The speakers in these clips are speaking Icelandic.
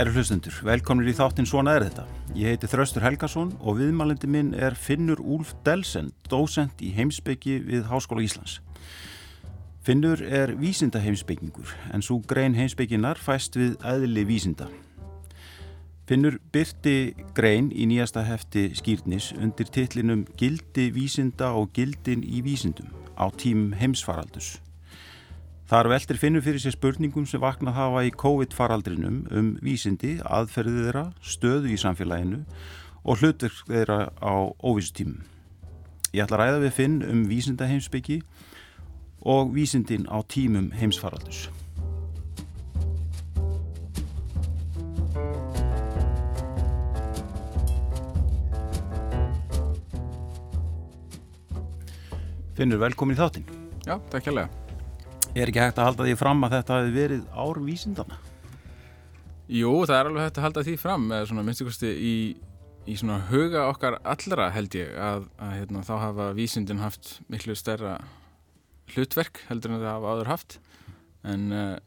Kæru hlustendur, velkomnir í þáttinn Svona er þetta. Ég heiti Þraustur Helgason og viðmælindi minn er Finnur Úlf Delsen, dósent í heimsbyggi við Háskóla Íslands. Finnur er vísinda heimsbyggingur en svo grein heimsbygginar fæst við aðli vísinda. Finnur byrti grein í nýjasta hefti skýrnis undir titlinum Gildi vísinda og gildin í vísindum á tím heimsfaraldus. Þar veldir finnur fyrir sér spurningum sem vaknað hafa í COVID-faraldrinum um vísindi, aðferðið þeirra, stöðu í samfélaginu og hlutverk þeirra á óvísutímum. Ég ætla að ræða við finn um vísindaheimsbyggi og vísindin á tímum heimsfaraldus. Finnur, velkomin í þáttinn. Já, takk hérlega. Er ekki hægt að halda því fram að þetta hefði verið ár vísindana? Jú, það er alveg hægt að halda því fram með svona minnstukosti í, í svona huga okkar allra held ég að, að hérna, þá hafa vísindin haft miklu stærra hlutverk heldur en það hafa áður haft en, uh,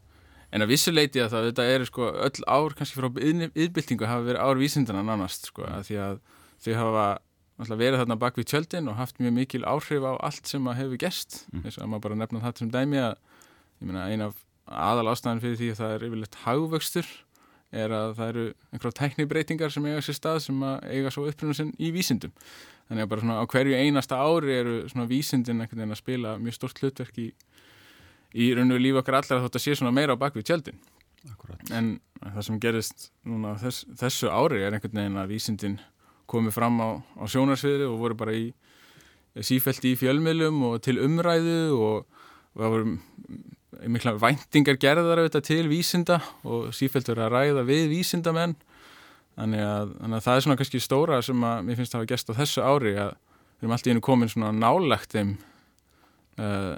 en að vissuleiti að það þetta eru sko öll ár kannski frá yðbyltingu hafa verið ár vísindana nánast sko að því að þau hafa verið þarna bak við tjöldin og haft mjög mikil áhrif á allt sem að hefur gerst mm. þess að maður bara nefna það sem dæmi að ég meina eina af aðal ástæðan fyrir því að það er yfirleitt hagvöxtur er að það eru einhverja teknibreitingar sem eiga sér stað sem eiga svo uppruna sinn í vísindum þannig að bara svona á hverju einasta ári eru svona vísindin einhvern veginn að spila mjög stort hlutverk í, í raun og líf okkar allar þótt að sé svona meira á bakvið tjöldin Akkurat. en það sem gerist núna þess, þessu ári er einhvern veginn að vísindin komið fram á, á sjónarsviði og voru bara í sífælti í fjölmiðlum og til umræðu og það voru mikla væntingar gerðar auðvitað til vísinda og sífælt verið að ræða við vísindamenn. Þannig að, þannig að það er svona kannski stóra sem að mér finnst að hafa gæst á þessu ári að við erum alltaf í einu komin svona nálagt þeim uh,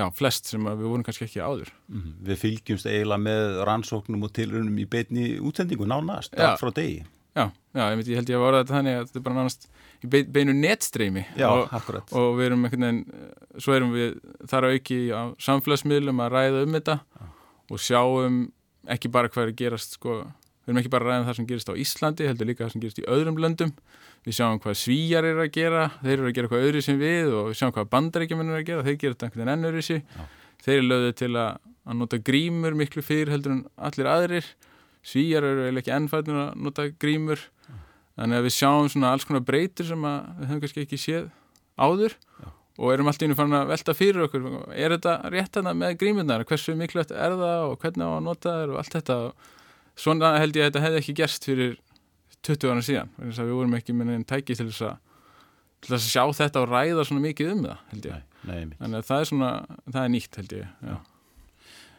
já, flest sem við vorum kannski ekki áður. Mm -hmm. Við fylgjumst eiginlega með rannsóknum og tilrunum í beitni útsendingu nánast, allt frá degi Já, já, ég, veit, ég held ég að voru þetta þannig að þetta er bara nánast í beinu netstreymi og, og við erum einhvern veginn svo erum við þar auki á samfélagsmiðlum að ræða um þetta Já. og sjáum ekki bara hvað er að gerast sko, við erum ekki bara að ræða um það sem gerist á Íslandi heldur líka það sem gerist í öðrum löndum. Við sjáum hvað svíjar er að gera þeir eru að gera hvað öðru sem við og við sjáum hvað bandaríkjumenn er að gera, þeir gera þetta einhvern veginn ennur þessi þeir eru lögðið til að, að nota grímur miklu fyrir heldur en allir aðrir svíjar eru ekki ennfæðin að nota grímur. Þannig að við sjáum svona alls konar breytur sem við höfum kannski ekki séð áður Já. og erum alltaf að fara að velta fyrir okkur er þetta rétt hana með grímundar hversu mikilvægt er það og hvernig á að nota það og allt þetta? Svona held ég að þetta hefði ekki gerst fyrir 20 ára síðan við vorum ekki með einn tæki til þess að til þess að sjá þetta og ræða svona mikið um það held ég. Nei, nei, þannig að það er svona það er nýtt held ég Já.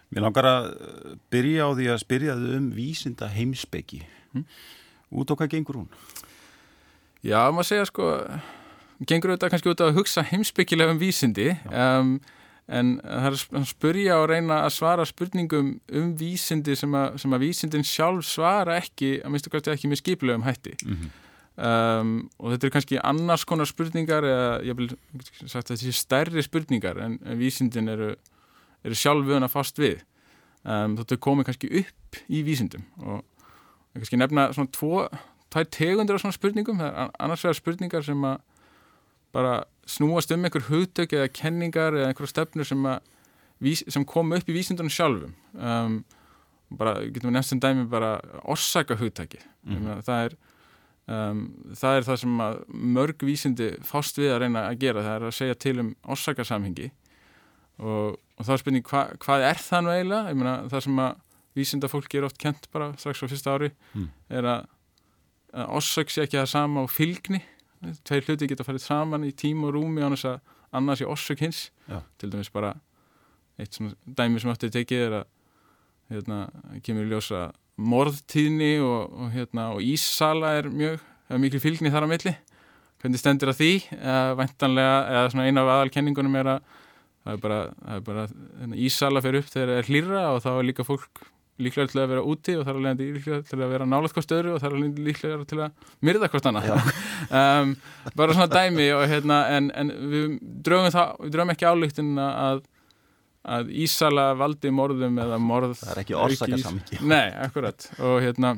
Mér langar að byrja á því að spyrja þau um vísinda heimsbyggi hm? út á hvað gengur hún? Já, maður segja sko gengur auðvitað kannski út á að hugsa heimsbyggilega um vísindi um, en það er að spurja og reyna að svara spurningum um vísindi sem að, sem að vísindin sjálf svara ekki að minnstu kannski ekki með skipilegum hætti mm -hmm. um, og þetta er kannski annars konar spurningar eða ég vil sagt að þetta sé stærri spurningar en, en vísindin eru, eru sjálf vöna fast við. Um, þetta komið kannski upp í vísindum og ég kannski nefna svona tvo, tvær tegundir af svona spurningum, það er annars vegar spurningar sem að bara snúast um einhver hugtök eða kenningar eða einhverja stefnur sem, sem kom upp í vísindunum sjálfum. Um, bara, getum við nefnst sem dæmi bara orsaka hugtæki mm. það er um, það er það sem mörg vísindi fást við að reyna að gera, það er að segja til um orsakasamhengi og, og þá er spurning hva, hvað er það nú eiginlega, ég meina það sem að vísinda fólki er oft kent bara strax á fyrsta ári mm. er að, að orsök sé ekki það sama á fylgni. Tveir hluti geta farið saman í tím og rúmi annars að annars er orsök hins. Já. til dæmis bara eitt svona dæmi sem átti að tekið er að hérna, kemur í ljósa morðtíðni og, og, hérna, og íssala er mjög, er mikil fylgni þar á milli. Hvernig stendur að því? Eða væntanlega, eða svona eina af aðalkenningunum er að það er bara, það er bara hérna, íssala fyrir upp þegar það er hlýra og þá er líka fólk líklega til að vera úti og þar er leiðandi líklega til að vera nálega hvort öðru og þar er leiðandi líklega til að myrða hvort annað. Um, bara svona dæmi og, hérna, en, en við drögum, það, við drögum ekki álíktin að að Ísala valdi morðum eða morð Það er ekki akkurat. Og hérna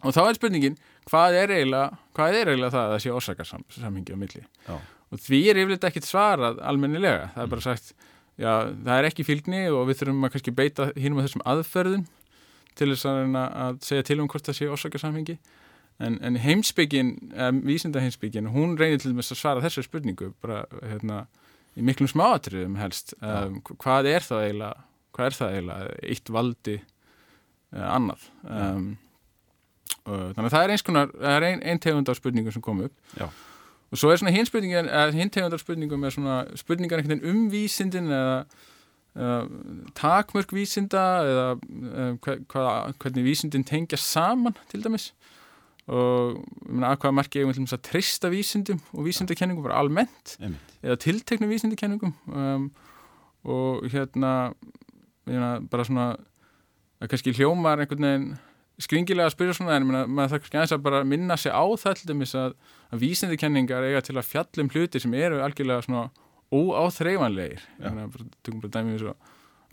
og þá er spurningin, hvað er eiginlega hvað er eiginlega það að það sé orsakasamhengi á milli? Já. Og því er yfirleitt ekkit svarað almennilega, það er bara sagt já, það er ekki fylgni og við þurfum að kannski beita hínum að þessum aðferðum til þess að, að segja til um hvort það sé orsakasamhengi. En, en heimsbyggin, vísinda heimsbyggin hún reynir til þess að svara þessu spurningu bara hérna í miklum smáatriðum helst. Um, hvað er það eiginlega hvað er það eiginlega, eitt valdi uh, annað? Um, og, þannig að það er eins konar það er ein, ein tegund af spurningum sem kom upp. Já. Og svo er svona hinn spurningin hinn tegund af spurningum er svona spurningar einhvern veginn um vísindin eða uh, takmörk vísinda eða uh, hva, hva, hvernig vísindin tengja saman til dæmis og að hvaða marki eigum við að trista vísindum og vísindakenningum bara almennt Einmitt. eða tilteknum vísindakenningum um, og hérna bara svona að kannski hljómar einhvern veginn skringilega að spyrja svona en myrna, maður þarf kannski aðeins að bara minna sig á til dæmis að, að vísindakenningar eiga til að fjallum hluti sem eru algjörlega svona óáþreifanlegir. Tökum bara dæmið svo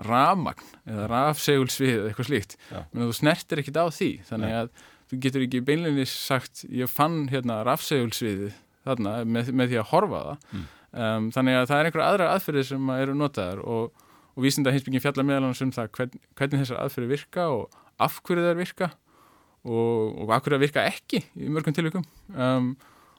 rafmagn eða rafsegulsvið eða eitthvað slíkt. Menn þú snertir ekkit á því þannig Nei. að þú getur ekki beinleginni sagt ég fann hérna rafsegulsviðið þarna með, með því að horfa það. Mm. um, þannig að það er einhverja aðra aðferðir sem eru notaðar og, og vísinda hinsbyggin fjallar meðal um það hvern, hvernig þessar aðferðir virka og af hverju þær virka og, og af hverju það virka ekki í mörgum tilvikum. Um,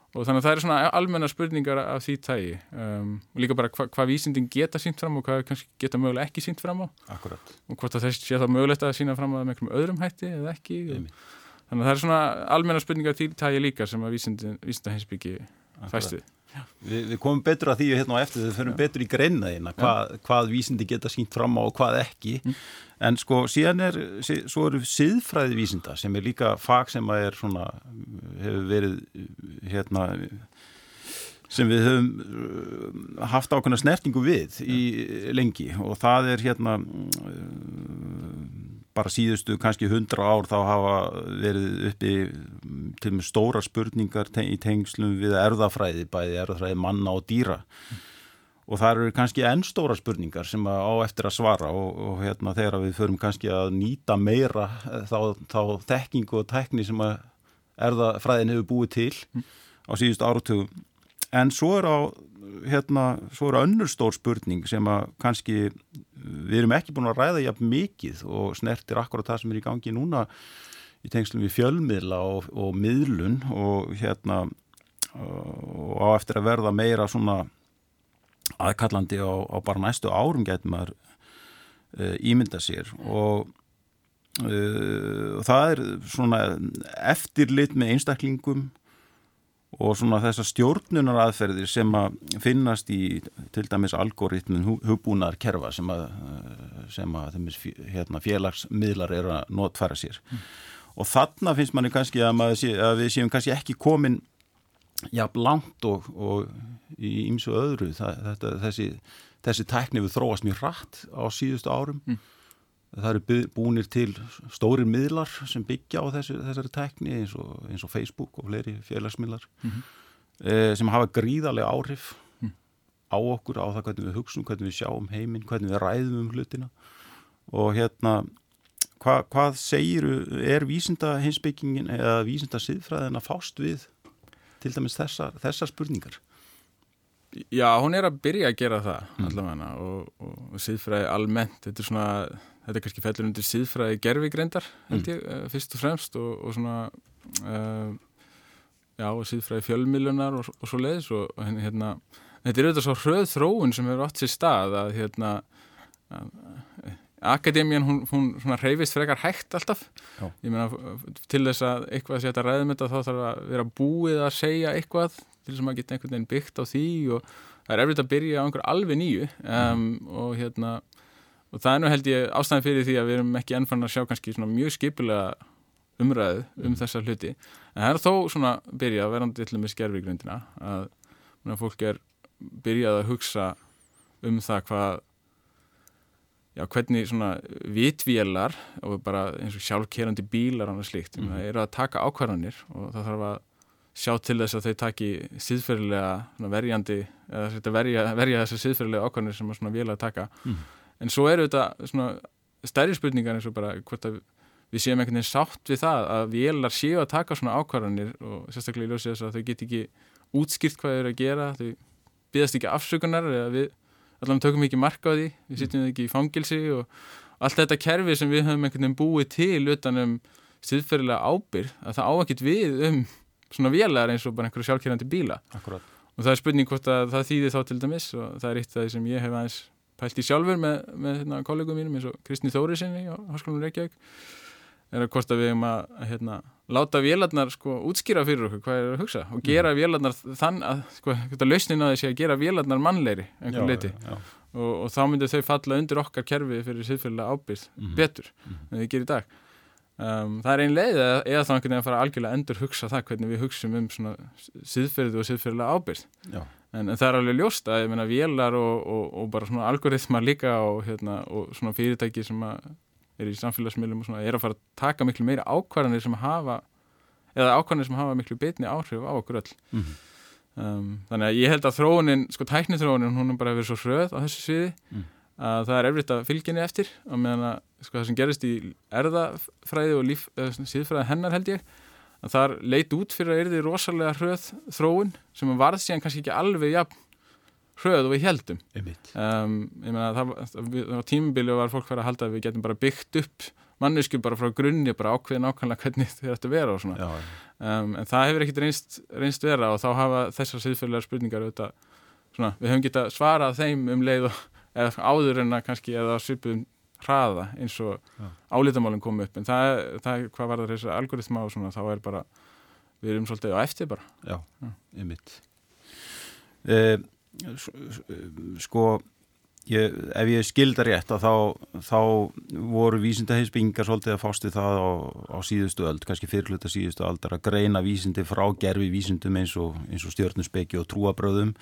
og þannig að það eru svona almenna spurningar af því tægi um, og líka bara hva, hvað vísindin geta sínt fram og hvað kannski geta mögulega ekki sínt fram á. Akkurat. og hvort að þess sé það mögulegt að sína fram á það með einhverjum öðrum hætti eða ekki. Og, þannig að það er svona almenna spurningar til tægi líka sem að vísindin, vísinda heimsbyggi fæst við Vi, við komum betur að því hérna á eftir þau förum betur í greinaðina hvað, hvað vísindi geta sínt fram á og hvað ekki. En sko síðan er svo eru siðfræði vísinda sem er líka fag sem að er svona hefur verið hérna sem við höfum uh, haft ákveðna snertingu við í lengi. Og það er hérna uh, bara síðustu kannski hundra ár þá hafa verið uppi mm, til með stóra spurningar í tengslum við erðafræði, bæði erðafræði manna og dýra. Og það eru kannski enn stóra spurningar sem að á eftir að svara og, og hérna þegar við förum kannski að nýta meira eh, þá, þá þekkingu og tekni sem erðafræðin hefur búið til á síðustu áratugum. En svo er á hérna, svo er önnur stór spurning sem að kannski við erum ekki búin að ræða jafn mikið og snertir akkurat það sem er í gangi núna í tengslum við fjölmiðla og, og miðlun og hérna og á eftir að verða meira svona aðkallandi á, á bara næstu árum getur maður uh, ímynda sér. Og uh, það er svona eftirlit með einstaklingum og svona þessar stjórnunar aðferðir sem að finnast í til dæmis algoritmin hugbúnar kerfa sem að, eh, sem að hérna, félagsmiðlar eru að notfæra sér. Og þarna finnst manni kannski að, sé, að við séum kannski ekki komin jafn langt og, og í ymsu öðru. Það, þetta, þessi, þessi tækni við þróast mjög rætt á síðustu árum. Mm. Það eru búnir til stórir miðlar sem byggja á þessi, þessari tækni eins og, eins og Facebook og fleiri félagsmiðlar Mhm. eh, sem hafa gríðarlega áhrif Mm. á okkur, á það hvernig við hugsum, hvernig við sjáum heiminn, hvernig við ræðum um hlutina og hérna hva, hvað segir, er vísinda hinsbyggingin eða vísinda siðfræðin að fást við til dæmis þessar, þessar spurningar? Já, hún er að byrja að gera það Mm. allavega og, og, og síðfræði almennt, þetta er svona þetta er kannski fellur undir síðfræði gerfigreindar mm. fyrst og fremst og, og svona uh, já, síðfræði fjölmilunar og, og svo leiðis og hérna, þetta er auðvitað svo hröð þróun sem hefur átt sér stað að hérna að, Akademían, hún, hún reyfist frekar hægt alltaf. Já. ég meina til þess að eitthvað sé að ræðum þetta þá þarf að vera búið að segja eitthvað til þess að maður geta einhvern veginn byggt á því og það er erfitt að byrja á einhver alveg nýju. Um, og hérna og það er nú held ég ástæðan fyrir því að við erum ekki ennfann að sjá kannski svona mjög skipulega umræðu um þessa hluti. En það er þó svona byrjað verandi til með skerfigrindina að fólk er byrjað að hugsa um það hvað já, hvernig svona vitvélar og bara eins og sjálfkerandi bílar og slíkt, mm. -hmm. eru að taka ákvarðanir og það þarf að sjá til þess að þau taki síðferðilega verjandi, eða verja, verja þessar síðferðilega ákvarðanir sem að svona vélar taka Mhm. en svo eru þetta svona stærri spurningar eins og bara hvort að við séum einhvern veginn sátt við það að vélar séu að taka svona ákvarðanir og sérstaklega í ljósi þess að þau get ekki útskýrt hvað þau eru að gera þau byggast ekki afsökunar eða við allavega tökum ekki marka á því við sitjum ekki í fangilsi og allt þetta kerfi sem við höfum einhvern veginn búið til utan um stiðferðilega ábyrg að það á ekkert við um svona vélar eins og bara einhverju sjálfkerrandi bíla Akkurat. og það er spurning hvort að það þýðir þá til dæmis og það er eitt af því sem ég hef aðeins pælt í sjálfur með, með hérna, kollegum mínum eins og Kristni Þóriðssoni á Háskólanum Reykjavík er að hvort að við hefum að hérna, láta vélarnar sko útskýra fyrir okkur hvað er að hugsa og gera vélarnar þann að sko, lausnin að þessi að gera vélarnar mannleiri einhvern leiti og, og þá myndir þau falla undir okkar kerfi fyrir siðferðilega ábyrð Mhm. betur Mhm. en þau gerir í dag. Um, það er einn leið eða, eða þá einhvern veginn að fara algjörlega endur hugsa það hvernig við hugsum um svona siðferði og siðferðilega ábyrð en, en það er alveg ljóst að ég meina vélar og, og, og bara svona algoritmar líka og, hérna, og svona fyrirtæki sem að er í samfélagsmiðlum og svona er að fara að taka miklu meira ákvarðanir sem hafa eða ákvarðanir sem hafa miklu betni áhrif á okkur öll Mhm. um, þannig að ég held að þróunin, sko tæknithróunin hún er bara verið svo hröð á þessu sviði Mm. að það er erfitt að fylginni eftir og meðan að sko, það sem gerist í erðafræði og líf, síðfræði hennar held ég að það leit út fyrir að erði rosalega hröð þróun sem varð síðan kannski ekki alveg jafn hröð og við heldum um, ég meina það, var tímubili og var fólk fyrir að halda að við getum bara byggt upp mannesku bara frá grunni bara ákveðin ákvæmlega hvernig að vera og svona. Já, um, en það hefur ekkit reynst, reynst vera og þá hafa þessar síðfélagar spurningar auðvitað, svona, við höfum getað svarað þeim um leið og eða áður en að kannski eða svipum hraða eins og álítamálinn kom upp. En það, það hvað var það þessar algoritma og svona, þá er bara við erum svolítið á eftir bara. Já. Eh, s- s- sko, ég, ef ég skilda rétt að þá, þá voru vísindaheimsbyggingar svolítið að fást við það á, á síðustu öld, kannski fyrirluta síðustu aldar að greina vísindi frá gerfi vísindum eins og, og stjörnusbeki og trúabröðum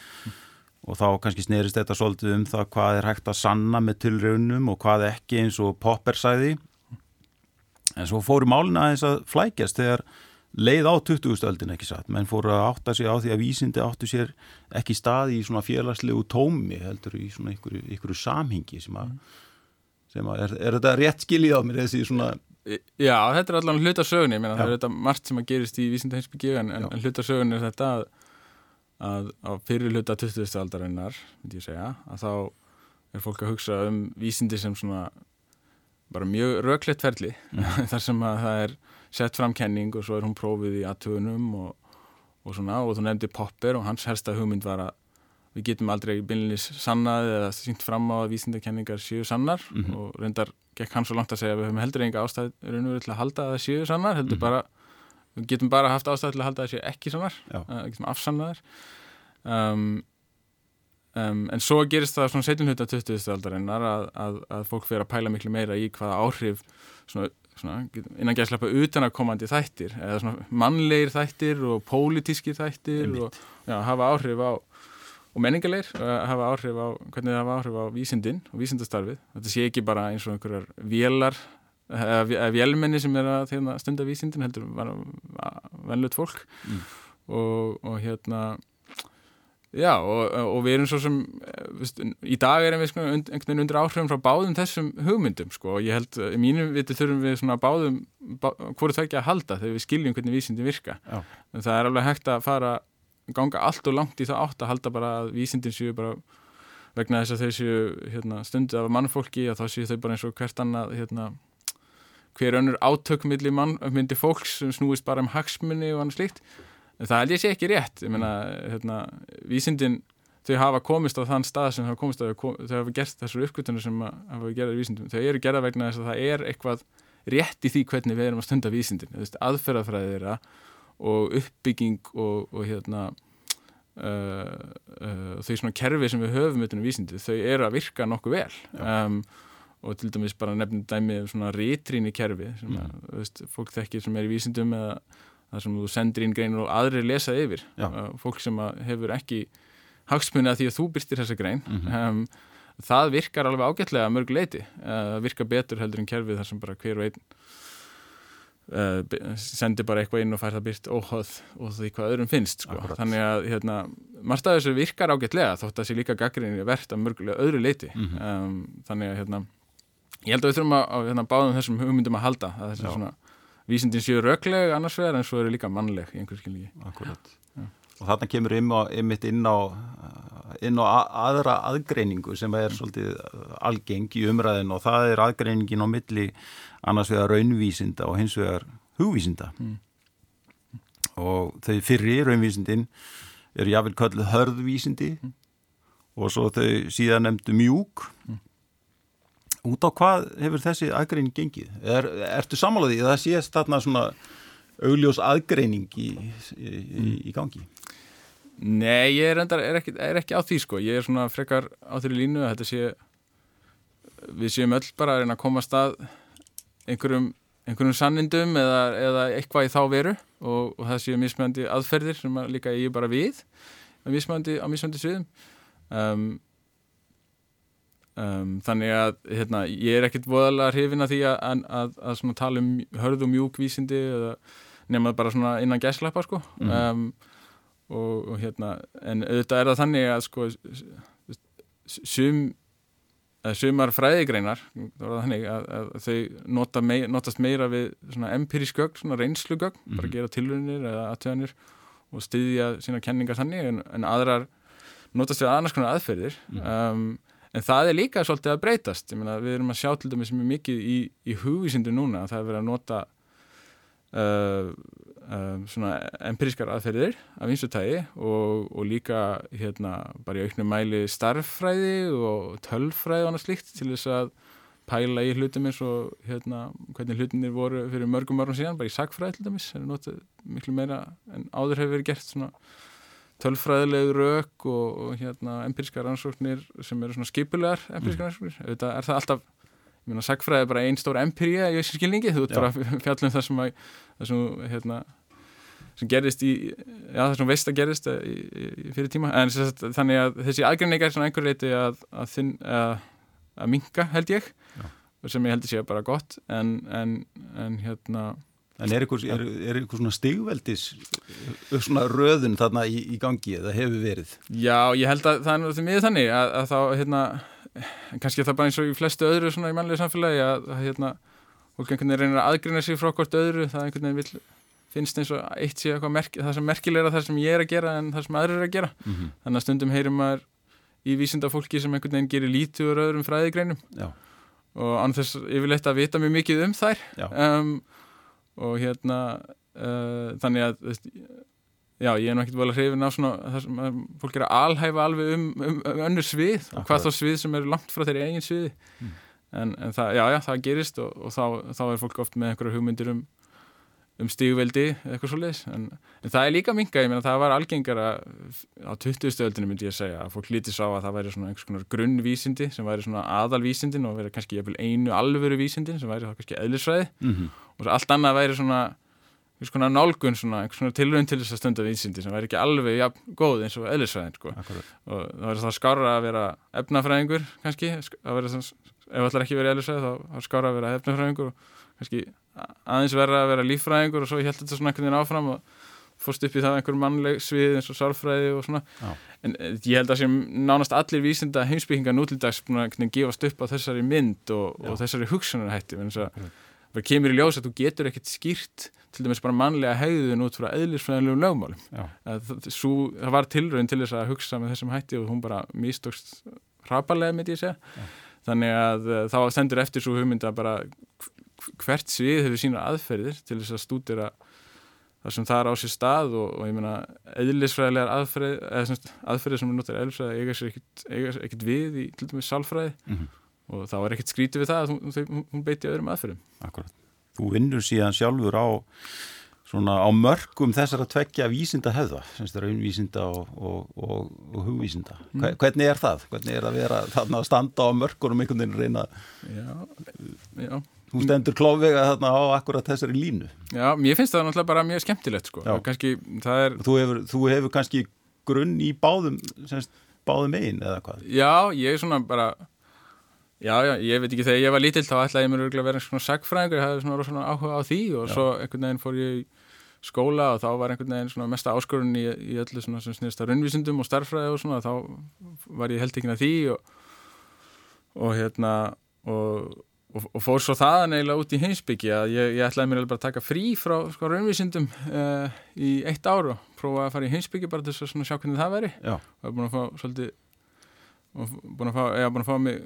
og þá kannski snerist þetta svolítið um það hvað er hægt að sanna með tilraunum og hvað ekki eins og Popper sæði en svo fóru málina aðeins að flækjast þegar leið á 20. öldin ekki satt menn fóru að átta sig á því að vísindi áttu sér ekki stað í svona félagslegu tómi heldur í svona ykkur, ykkur samhengi sem að, sem að er, er þetta rétt skiljið á mér þessi svona Já, þetta er allan hluta sögunni, ég meina Já. það er þetta margt sem að gerist í vísindaheimsbyggju en, en, en hluta sögunni er þetta að, að á fyrir hluta 20. aldarinnar, myndi ég segja, að þá er fólk að hugsa um vísindi sem svona bara mjög röklegt ferli þar sem að það er sett fram kenning og svo er hún prófið í aðtugunum og, og svona og þú nefndi Popper og hans helsta hugmynd var að við getum aldrei byrjunis sannað eða sínt fram á að vísindakenningar séu sannar Mhm. og reyndar gekk hann svo langt að segja að við höfum heldur enga ástæð raunveru til að halda að það séu sannar heldur Mhm. bara, við getum bara haft ástæð til að halda að það séu ekki sannar uh, getum afsannaðar um, um, en svo gerist það svona setjum hluta 20. aldarinnar að, að, að fólk fyrir að pæla miklu meira í hvaða áhrif svona innan gæðslepa utanakomandi þættir eða svona mannlegir þættir og pólitískir þættir Einmitt. og já, hafa áhrif á og menningarleir, uh, hafa áhrif á hvernig það hafa áhrif á vísindin og vísindastarfið þetta sé ekki bara eins og einhverjar vélar eða vé- eða vélmenni sem er að hérna, stunda vísindin heldur bara venlut fólk Mm. og, og hérna já og, og við erum svo sem eh, veist, í dag erum við sko, und, einhvern veginn undir áhrifum frá báðum þessum hugmyndum sko og ég held, eh, í mínum viti þurfum við svona báðum, bá, hvort það ekki að halda þegar við skiljum hvernig vísindin virka Já. en það er alveg hægt að fara ganga allt og langt í það átt að halda bara að vísindin séu bara vegna þess að þau séu hérna, stundið af mannfólki að þá séu þau bara eins og hvert annað hérna, hver önnur átökmilli mann, myndi fólks sem snúist bara um hagsmunni og annað slíkt en það held ég sé ekki rétt. Ég meina, hérna, vísindin þau hafa komist á þann stað sem þau hafa komist á þau hafa gert þessar uppgötunar sem að- hafa gerðað í vísindum, þau eru gerða vegna þess að það er eitthvað rétt í því hvernig við erum að stunda vísindin, þú veist, aðferðafræði þeirra og uppbygging og, og hérna uh, uh, þau svona kerfi sem við höfum utan um vísindi, þau eru að virka nokkuð vel. Um, og til dæmis bara nefnum dæmi um svona rítrýni kerfi sem að, Mhm. þú veist, fólk þekkir sem er í vísindum eða það sem þú sendir inn greinur og aðrir lesa yfir. Fólk sem hefur ekki hagsmunni að því að þú byrstir þessa grein Mhm. um, það virkar alveg ágætlega að mörg leiti uh, virkar betur heldur en kerfið þar sem bara hver og einn uh, sendir bara eitthvað inn og fær það byrt óhóð og því hvað öðrum finnst sko. Þannig að hérna, margt af þessu virkar ágætlega þótt að sé líka gaggrinni verðt að mörgulega öðru leiti um, þannig að hérna ég held að við þurfum að, að hérna, báðum þessum hugmyndum að halda að þessi svona vísindin séu rögleg annars vegar en svo eru líka mannleg í einhver skilningi Akkurat. Og þarna kemur einmitt inn á, inn á aðra aðgreiningu sem er svolítið algeng í umræðin og það er aðgreiningin á milli annars vegar raunvísinda og hins vegar hugvísinda. Og þau fyrri raunvísindin eru jáfnvel kölluð hörðvísindi og svo þau síðan nefndu mjúk. Út á hvað hefur þessi aðgreining gengið? Er, ertu sammálaði að það sést þarna svona augljós aðgreining í, í, í, í gangi? Nei, ég er, endar, er, ekki, er ekki á því sko ég er svona frekar á þeirri línu að þetta sé við séum öll bara að reyna að koma að stað einhverjum, einhverjum sannindum eða, eða eitthvað í þá veru og, og það séu mismöndi aðferðir sem líka ég bara við á mismöndi, á mismöndi sviðum um, um, þannig að hérna, ég er ekkit voðalega hrifin að því að, að, að, að tala um hörð og mjúk vísindi eða nema bara svona innan gæslappa sko. Um, og, og hérna en auðvitað er það þannig að sko sum sumar fræðigreinar þá það þannig að, að þau nota mei, notast meira við svona empirísk gögn, svona reynslugögn bara gera tilhörnir eða aðtöðanir og styðja sína kenningar þannig en, en aðrar notast við annars konar aðferðir. Um, en það er líka svolítið að breytast. Meina við erum að sjá til dæmis mjög mikið í, í hugvísindu núna að það er verið að nota uh, uh, empirískar aðferðir af einstu tægi og, og líka hérna bara í auknum mæli starffræði og tölfræði og annað slíkt til þess að pæla í hlutum eins og hérna hvernig hlutinir voru fyrir mörgum árum síðan bara í sagfræði til dæmis er notað miklu meira en áður hefur verið gert svona tölfræðilegu rök og, og hérna empirískar rannsóknir sem eru svona skipulegar empirískar rannsóknir. Auðvitað er það alltaf ég meina sagfræði er bara einn stór empiríja í þessu skilningi. Þú ert bara að fjalla um það sem, að, það sem hérna sem gerist í, já það sem veist að gerist í, í, í fyrir tíma. En sagt, þannig að þessi aðgreiningar er svona einhver leiti að, að, þinn, að, að minka held ég Já. sem ég heldur sé bara gott. En, en, en hérna En er er, er ykkur svona stigveldis svona röðun þarna í, í gangi eða hefur verið? Já, ég held að það er því miður þannig að, að þá, hérna, kannski það bara eins og í flestu öðru svona í mannlegu samfélagi að, hérna, fólk einhvern veginn reynir að aðgrina sig frá hvort öðru, það einhvern veginn vill, finnst eins og eitt sé eitthvað merk, það sem merkilegra það sem ég er að gera en það sem aðrir er að gera. Mm -hmm. Þannig að stundum heyrum maður í vísinda fólki sem einhvern veginn gerir lítið úr öðrum fræðigreinum Já, og án þess yfirleitt að vita mjög mikið um þær og hérna uh, þannig að já, ég er nú ekkert vel að hrifin á svona það sem fólk er að alhæfa alveg um, um, um önnur svið Akkurat. hvað þá svið sem eru langt frá þeirri eigin sviði Mm. en, en það, já, já, það gerist og, og þá, þá er fólk oft með einhverja hugmyndir um um stígveldi eitthvað svo leiðis en, en það er líka minga, ég meina það var algengara á 20. stöldinu myndi ég að segja að fólk lítið sá að það væri svona einhvers konar grunnvísindi sem væri svona aðalvísindin og væri kannski einu alvöru vísindin sem væri þá kannski eðlisfræði mm og svo allt annað væri svona einhvers konar nálgun, svona, einhvers konar tilraun til þess að stunda vísindi sem væri ekki alveg jafn góð eins og eðlisfræðin sko. og það væri þá skára að vera efnafræðingur kannski, það væri þannig ef allar ekki verið eðlisfræði þá skára að vera efnafræðingur og kannski aðeins verða að vera líffræðingur og svo ég held þetta svona einhvern veginn áfram og fórst upp í það einhver mannleg svið eins og sálfræði og svona. Já. en eh, ég held að sem nánast allir vísinda heimsbyggingar nútildags gefast upp á þessari mynd og, og þessari Akkurat. það kemur í ljós að þú getur ekkert skýrt til dæmis bara mannlega hegðun út frá eðlisfræðilegum lögmálum. Það, sú, það var tilraun til þess að hugsa með þessum hætti og hún bara mistókst hrapalega myndi ég segja. Þannig að uh, þá stendur eftir svo hugmynda bara hvert svið hefur sína aðferðir til þess að stúdira það sem það er á sér stað og, og ég meina eðlisfræðilegar aðferð, eða, semst, aðferðir sem er notar eðlisfræði eiga sér ekkit við í til dæmis sálfræði Mm og þá er ekkit skrítið við það að hún, hún, hún beiti öðrum aðferðum Akkurat. Þú vinnur síðan sjálfur á svona á mörgum þessara tveggja vísinda hefða, raunvísinda og, og, og, hugvísinda. Mm. Hvernig er það? Hvernig er að vera þarna að standa á mörgunum einhvern veginn að reyna, Já, já þú stendur klófvega þarna á akkurat þessari línu. Já, mér finnst það náttúrulega bara mjög skemmtilegt sko. Það er, Þú hefur, þú hefur kannski grunn í báðum, semst báðum megin eða hvað? já, ég er svona bara já, já, ég veit ekki, þegar ég var lítill þá ætlaði ég mér örugglega að vera svona sagfræðingur, ég hafði svona rosalega áhuga á því og Já. svo einhvern veginn fór ég í skóla og þá var einhvern veginn svona mesta áskorun í, í öllu svona sem snýðist að raunvísindum og starfræði og svona þá var ég held ekki að því og, og hérna og, og, og fór svo þaðan eiginlega út í heimsbyggi að ég, ég ætlaði mér bara að taka frí frá sko, raunvísindum uh, í eitt ár og prófa að fara í heimsbyggi bara til að sjá hvernig það væri Já. og búin að fá svolítið búin að fá, já, búin að fá mig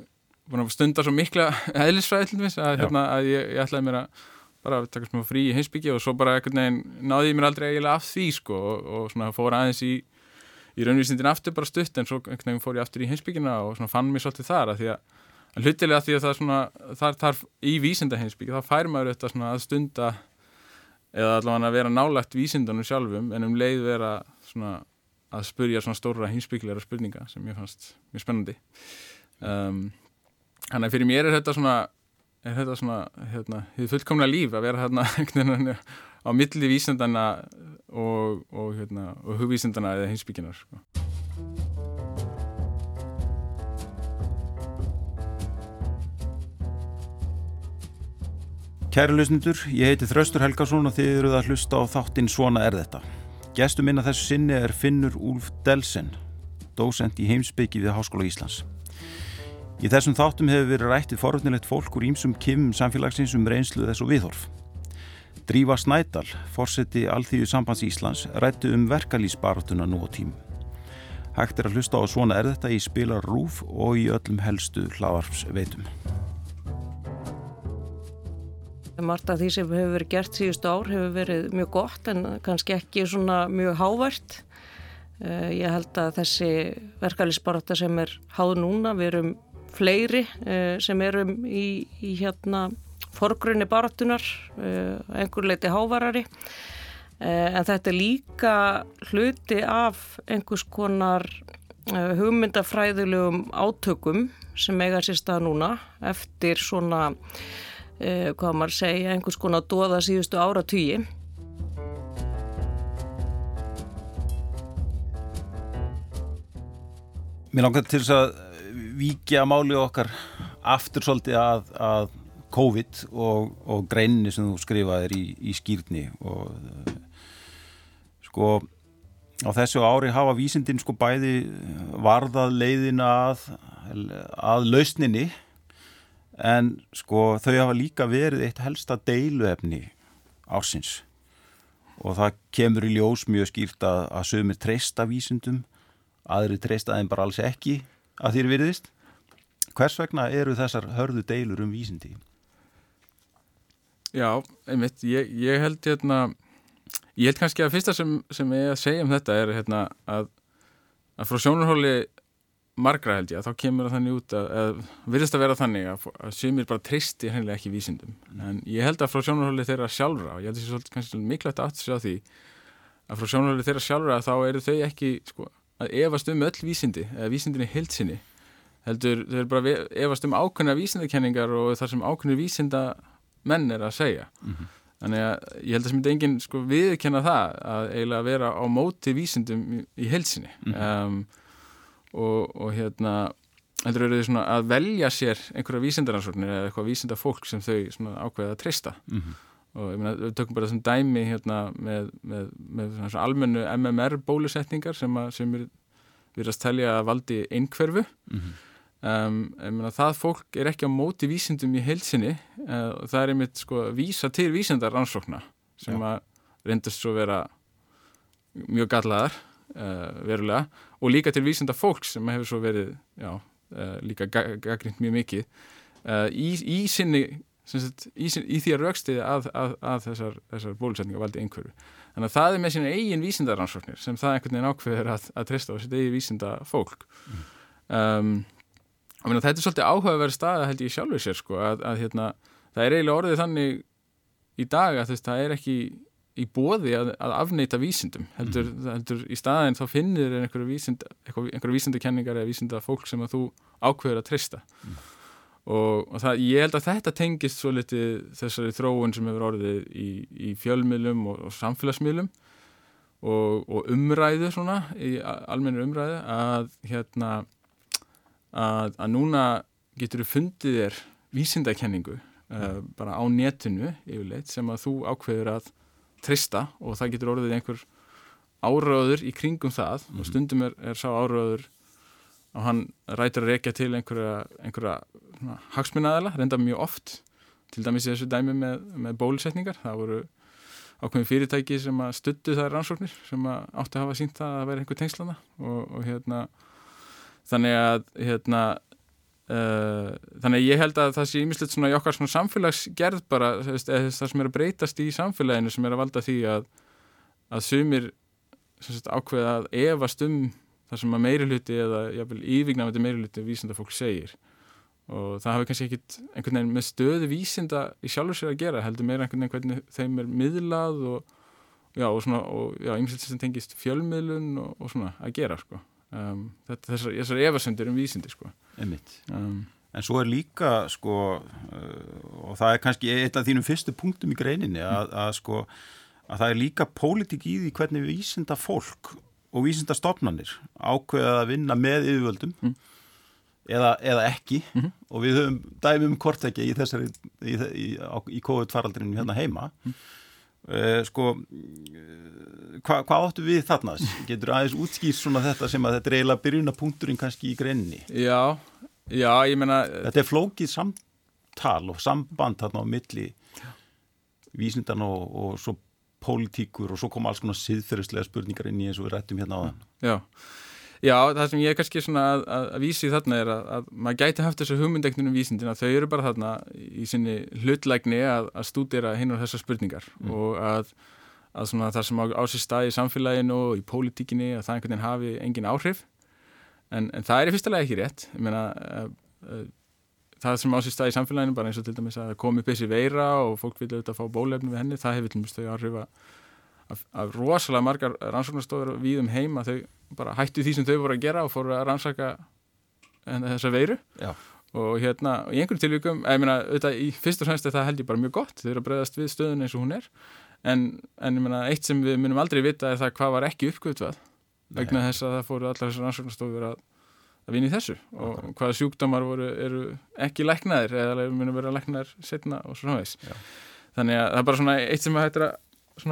búin að stunda svo mikla eðlisfræði að, hérna, að ég, ég ætlaði mér að bara taka smá frí í heimsbyggja og svo bara veginn náði ég mér aldrei eiginlega af því sko og, og svona fór aðeins í í raunvísindin aftur bara stutt en svo fór ég aftur í heimsbyggjina og fann mér svolítið þar að því að hlutilega því að það svona þar, þar í vísindaheimsbyggja þá fær maður þetta svona að stunda eða allavega að vera nálagt vísindunum sjálfum en um leið vera svona að spurja svona stóra heimsbyggjulegra spurninga sem ég fannst mjög spennandi um, Þannig að fyrir mér er þetta svona er þetta svona, hérna, þið fullkomlega líf að vera hérna á milli vísindana og, og, hérna, og hugvísindana eða hinsbygginar sko. Kæri lusnindur, ég heiti Þraustur Helgarsson og þið eruð að hlusta á þáttinn Svona er þetta. Gestur minna þessu sinni er Finnur Úlf Delsen, dósend í heimsbyggi við Háskóla Íslands. Í þessum þáttum hefur verið rættið forutnilegt fólk úr ímsum kimum samfélagsins um reynslu þess og viðhorf. Drífa Snædal, fórseti Alþýðu sambands Íslands, rætti um verkalýsbaratuna nú á tím. Hægt er að hlusta á svona er þetta í spilar rúf og í öllum helstu hlaðarpsveitum. Marta því sem hefur verið gert síðustu ár hefur verið mjög gott en kannski ekki svona mjög hávært. Ég held að þessi verkalýsbarata sem er háð núna, við erum fleiri sem erum í, í hérna forgrunni baratunar, einhver leiti hávarari. En þetta er líka hluti af einhvers konar hugmyndafræðilegum átökum sem eiga sér stað núna eftir svona Uh, hvað maður segja, einhvers konar dóða síðustu ára tugi. Mér langar til þess að vikja máli okkar aftur svolítið að, að COVID og, og greinni sem þú skrifaðir í, í skýrni og sko á þessu ári hafa vísindin sko bæði varðað leiðina að, að lausninni en sko þau hafa líka verið eitt helsta deiluefni ársins. Og það kemur í ljós mjög skýrt að, að sögumir treysta vísindum aðri treysta þeim bara alls ekki að þýr virðist. Hvers vegna eru þessar hörðu deilur um vísindi? Já, einmitt, ég, ég held hérna, ég held kannski að fyrsta sem, sem ég að segja um þetta er hérna að, að frá sjónurhóli margra held ég að þá kemur það þannig út að, að virðist að vera þannig að, að sumir bara tristi hennilega ekki vísindum en ég held að frá sjónarhóli þeirra sjálfra og ég held að það er svolítið kannski mikilvægt aftur sig á því að frá sjónarhóli þeirra sjálfra þá eru þau ekki sko, að efast um öll vísindi eða vísindinni heilsinni heldur þau eru bara efast um ákveðna vísindakenningar og þar sem ákveðna vísinda menn er að segja mm -hmm. þannig að ég held að sem þetta enginn sko, viðkenna það að eiginlega vera á móti vísindum í, heilsinni mm -hmm. um, og, og hérna heldur eru þau svona að velja sér einhverja vísindaransóknir eða eitthvað vísindafólk sem þau ákveða að treysta mm -hmm. og ég meina, við tökum bara þessum dæmi hérna með, með, með svona svona almennu MMR bólusetningar sem, að, sem er virðast telja að valdi einhverfu mm -hmm. um, ég meina, það fólk er ekki á móti vísindum í heilsinni uh, og það er einmitt sko að vísa til vísindaransókna sem Já. að reyndast svo vera mjög gallaðar verulega og líka til vísinda fólk sem hefur svo verið já, uh, líka gaggrind mjög mikið uh, í, í sinni sagt, í, í því að raukstiði að, að, að þessar, þessar bólusetninga valdi einhverju þannig að það er með sína eigin vísindaransóknir sem það einhvern veginn ákveður að, að treysta á sitt eigin vísinda fólk mm. um, og þetta er svolítið áhugaverð stað held ég sjálfur sér sko, að hérna, það er eiginlega orðið þannig í dag að þess, það er ekki í bóði að, að afneita vísindum heldur, mm. heldur í staðin þá finnir einhverju vísind, vísindakenningar eða vísinda fólk sem að þú ákveður að treysta mm. og, og það, ég held að þetta tengist svo litið þessari þróun sem hefur orðið í, í fjölmiðlum og, og samfélagsmiðlum og, og umræðu svona, í almennu umræðu að hérna að, að núna getur þú fundið þér vísindakenningu mm. uh, bara á netinu yfirleitt sem að þú ákveður að trista og það getur orðið einhver áraður í kringum það Mhm. og stundum er, er sá áraður og hann rætur að rekja til einhverja, einhverja hagsmunnaðala, reynda mjög oft til dæmis í þessu dæmi með, með bólusetningar, það voru ákveðin fyrirtæki sem að stuttu það rannsóknir sem að átti að hafa sínt það að vera einhver tengslana og, og hérna þannig að hérna þannig að ég held að það sé ímislegt svona í okkar svona samfélagsgerð bara það sem er að breytast í samfélaginu sem er að valda því að, að sumir sagt, ákveða að evast um það sem að meiri hluti eða yfirgnafandi meiri hluti vísinda fólk segir. Og það hafi kannski ekkit einhvern veginn með stöðu vísinda í sjálfur sér að gera heldur meira einhvern veginn hvernig þeim er miðlað og já, og svona, og já, ímislegt sem tengist fjölmiðlun og, og svona að gera sko um, þetta, þessar, þessar efasendur um vísindi sko um. En svo er líka sko uh, og það er kannski eitt af þínum fyrstu punktum í greininni að, að sko að það er líka pólitík í því hvernig vísinda fólk og vísinda stopnarnir ákveða að vinna með yfirvöldum mm. eða, eða ekki mm -hmm. og við höfum dæmum hvort ekki í þessari í, í, í COVID-faraldrinu hérna heima mm. Uh, sko Hva, hvað áttu við þarna? Getur aðeins útskýrt svona þetta sem að þetta er eiginlega byrjunapunkturinn kannski í greinni? Já, já, ég menna... Þetta er flókið samtal og samband þarna á milli vísindan og, og svo pólitíkur og svo koma alls konar siðferðislega spurningar inn í eins og við rættum hérna á þann. Já, já, það sem ég er kannski svona að, að, að vísi þarna er að, að maður gæti haft þessu hugmyndekninu vísindina, þau eru bara þarna í sinni hlutlægni að, að stúdira hinn og þessar spurningar. Mm. og að að svona það sem á, á sér stað í samfélaginu og í pólitíkinni að það einhvern veginn hafi engin áhrif. En, en það er í fyrsta lega ekki rétt. Ég meina það sem á sér stað í samfélaginu bara eins og til dæmis að komi upp þessi veira og fólk vilja auðvitað fá bólefni við henni það hefur til dæmis þau áhrif að, að rosalega margar rannsóknarstofur við um heim að þau bara hættu því sem þau voru að gera og fóru að rannsaka þessa veiru Já. og hérna í einhverjum tilvíkum, ég meina auðvitað í fyrst og fremst það held ég bara mjög gott þau eru að bregðast við stöðun eins og hún er En, en ég menna, eitt sem við munum aldrei vita er það hvað var ekki uppgötvað vegna þess að það fóru allar þessar rannsóknarstofur að, að vinna í þessu og Akkurat. hvaða sjúkdómar voru, eru ekki læknaðir eða munum vera læknaðir setna og svona veist. Þannig að það er bara svona eitt sem hættir að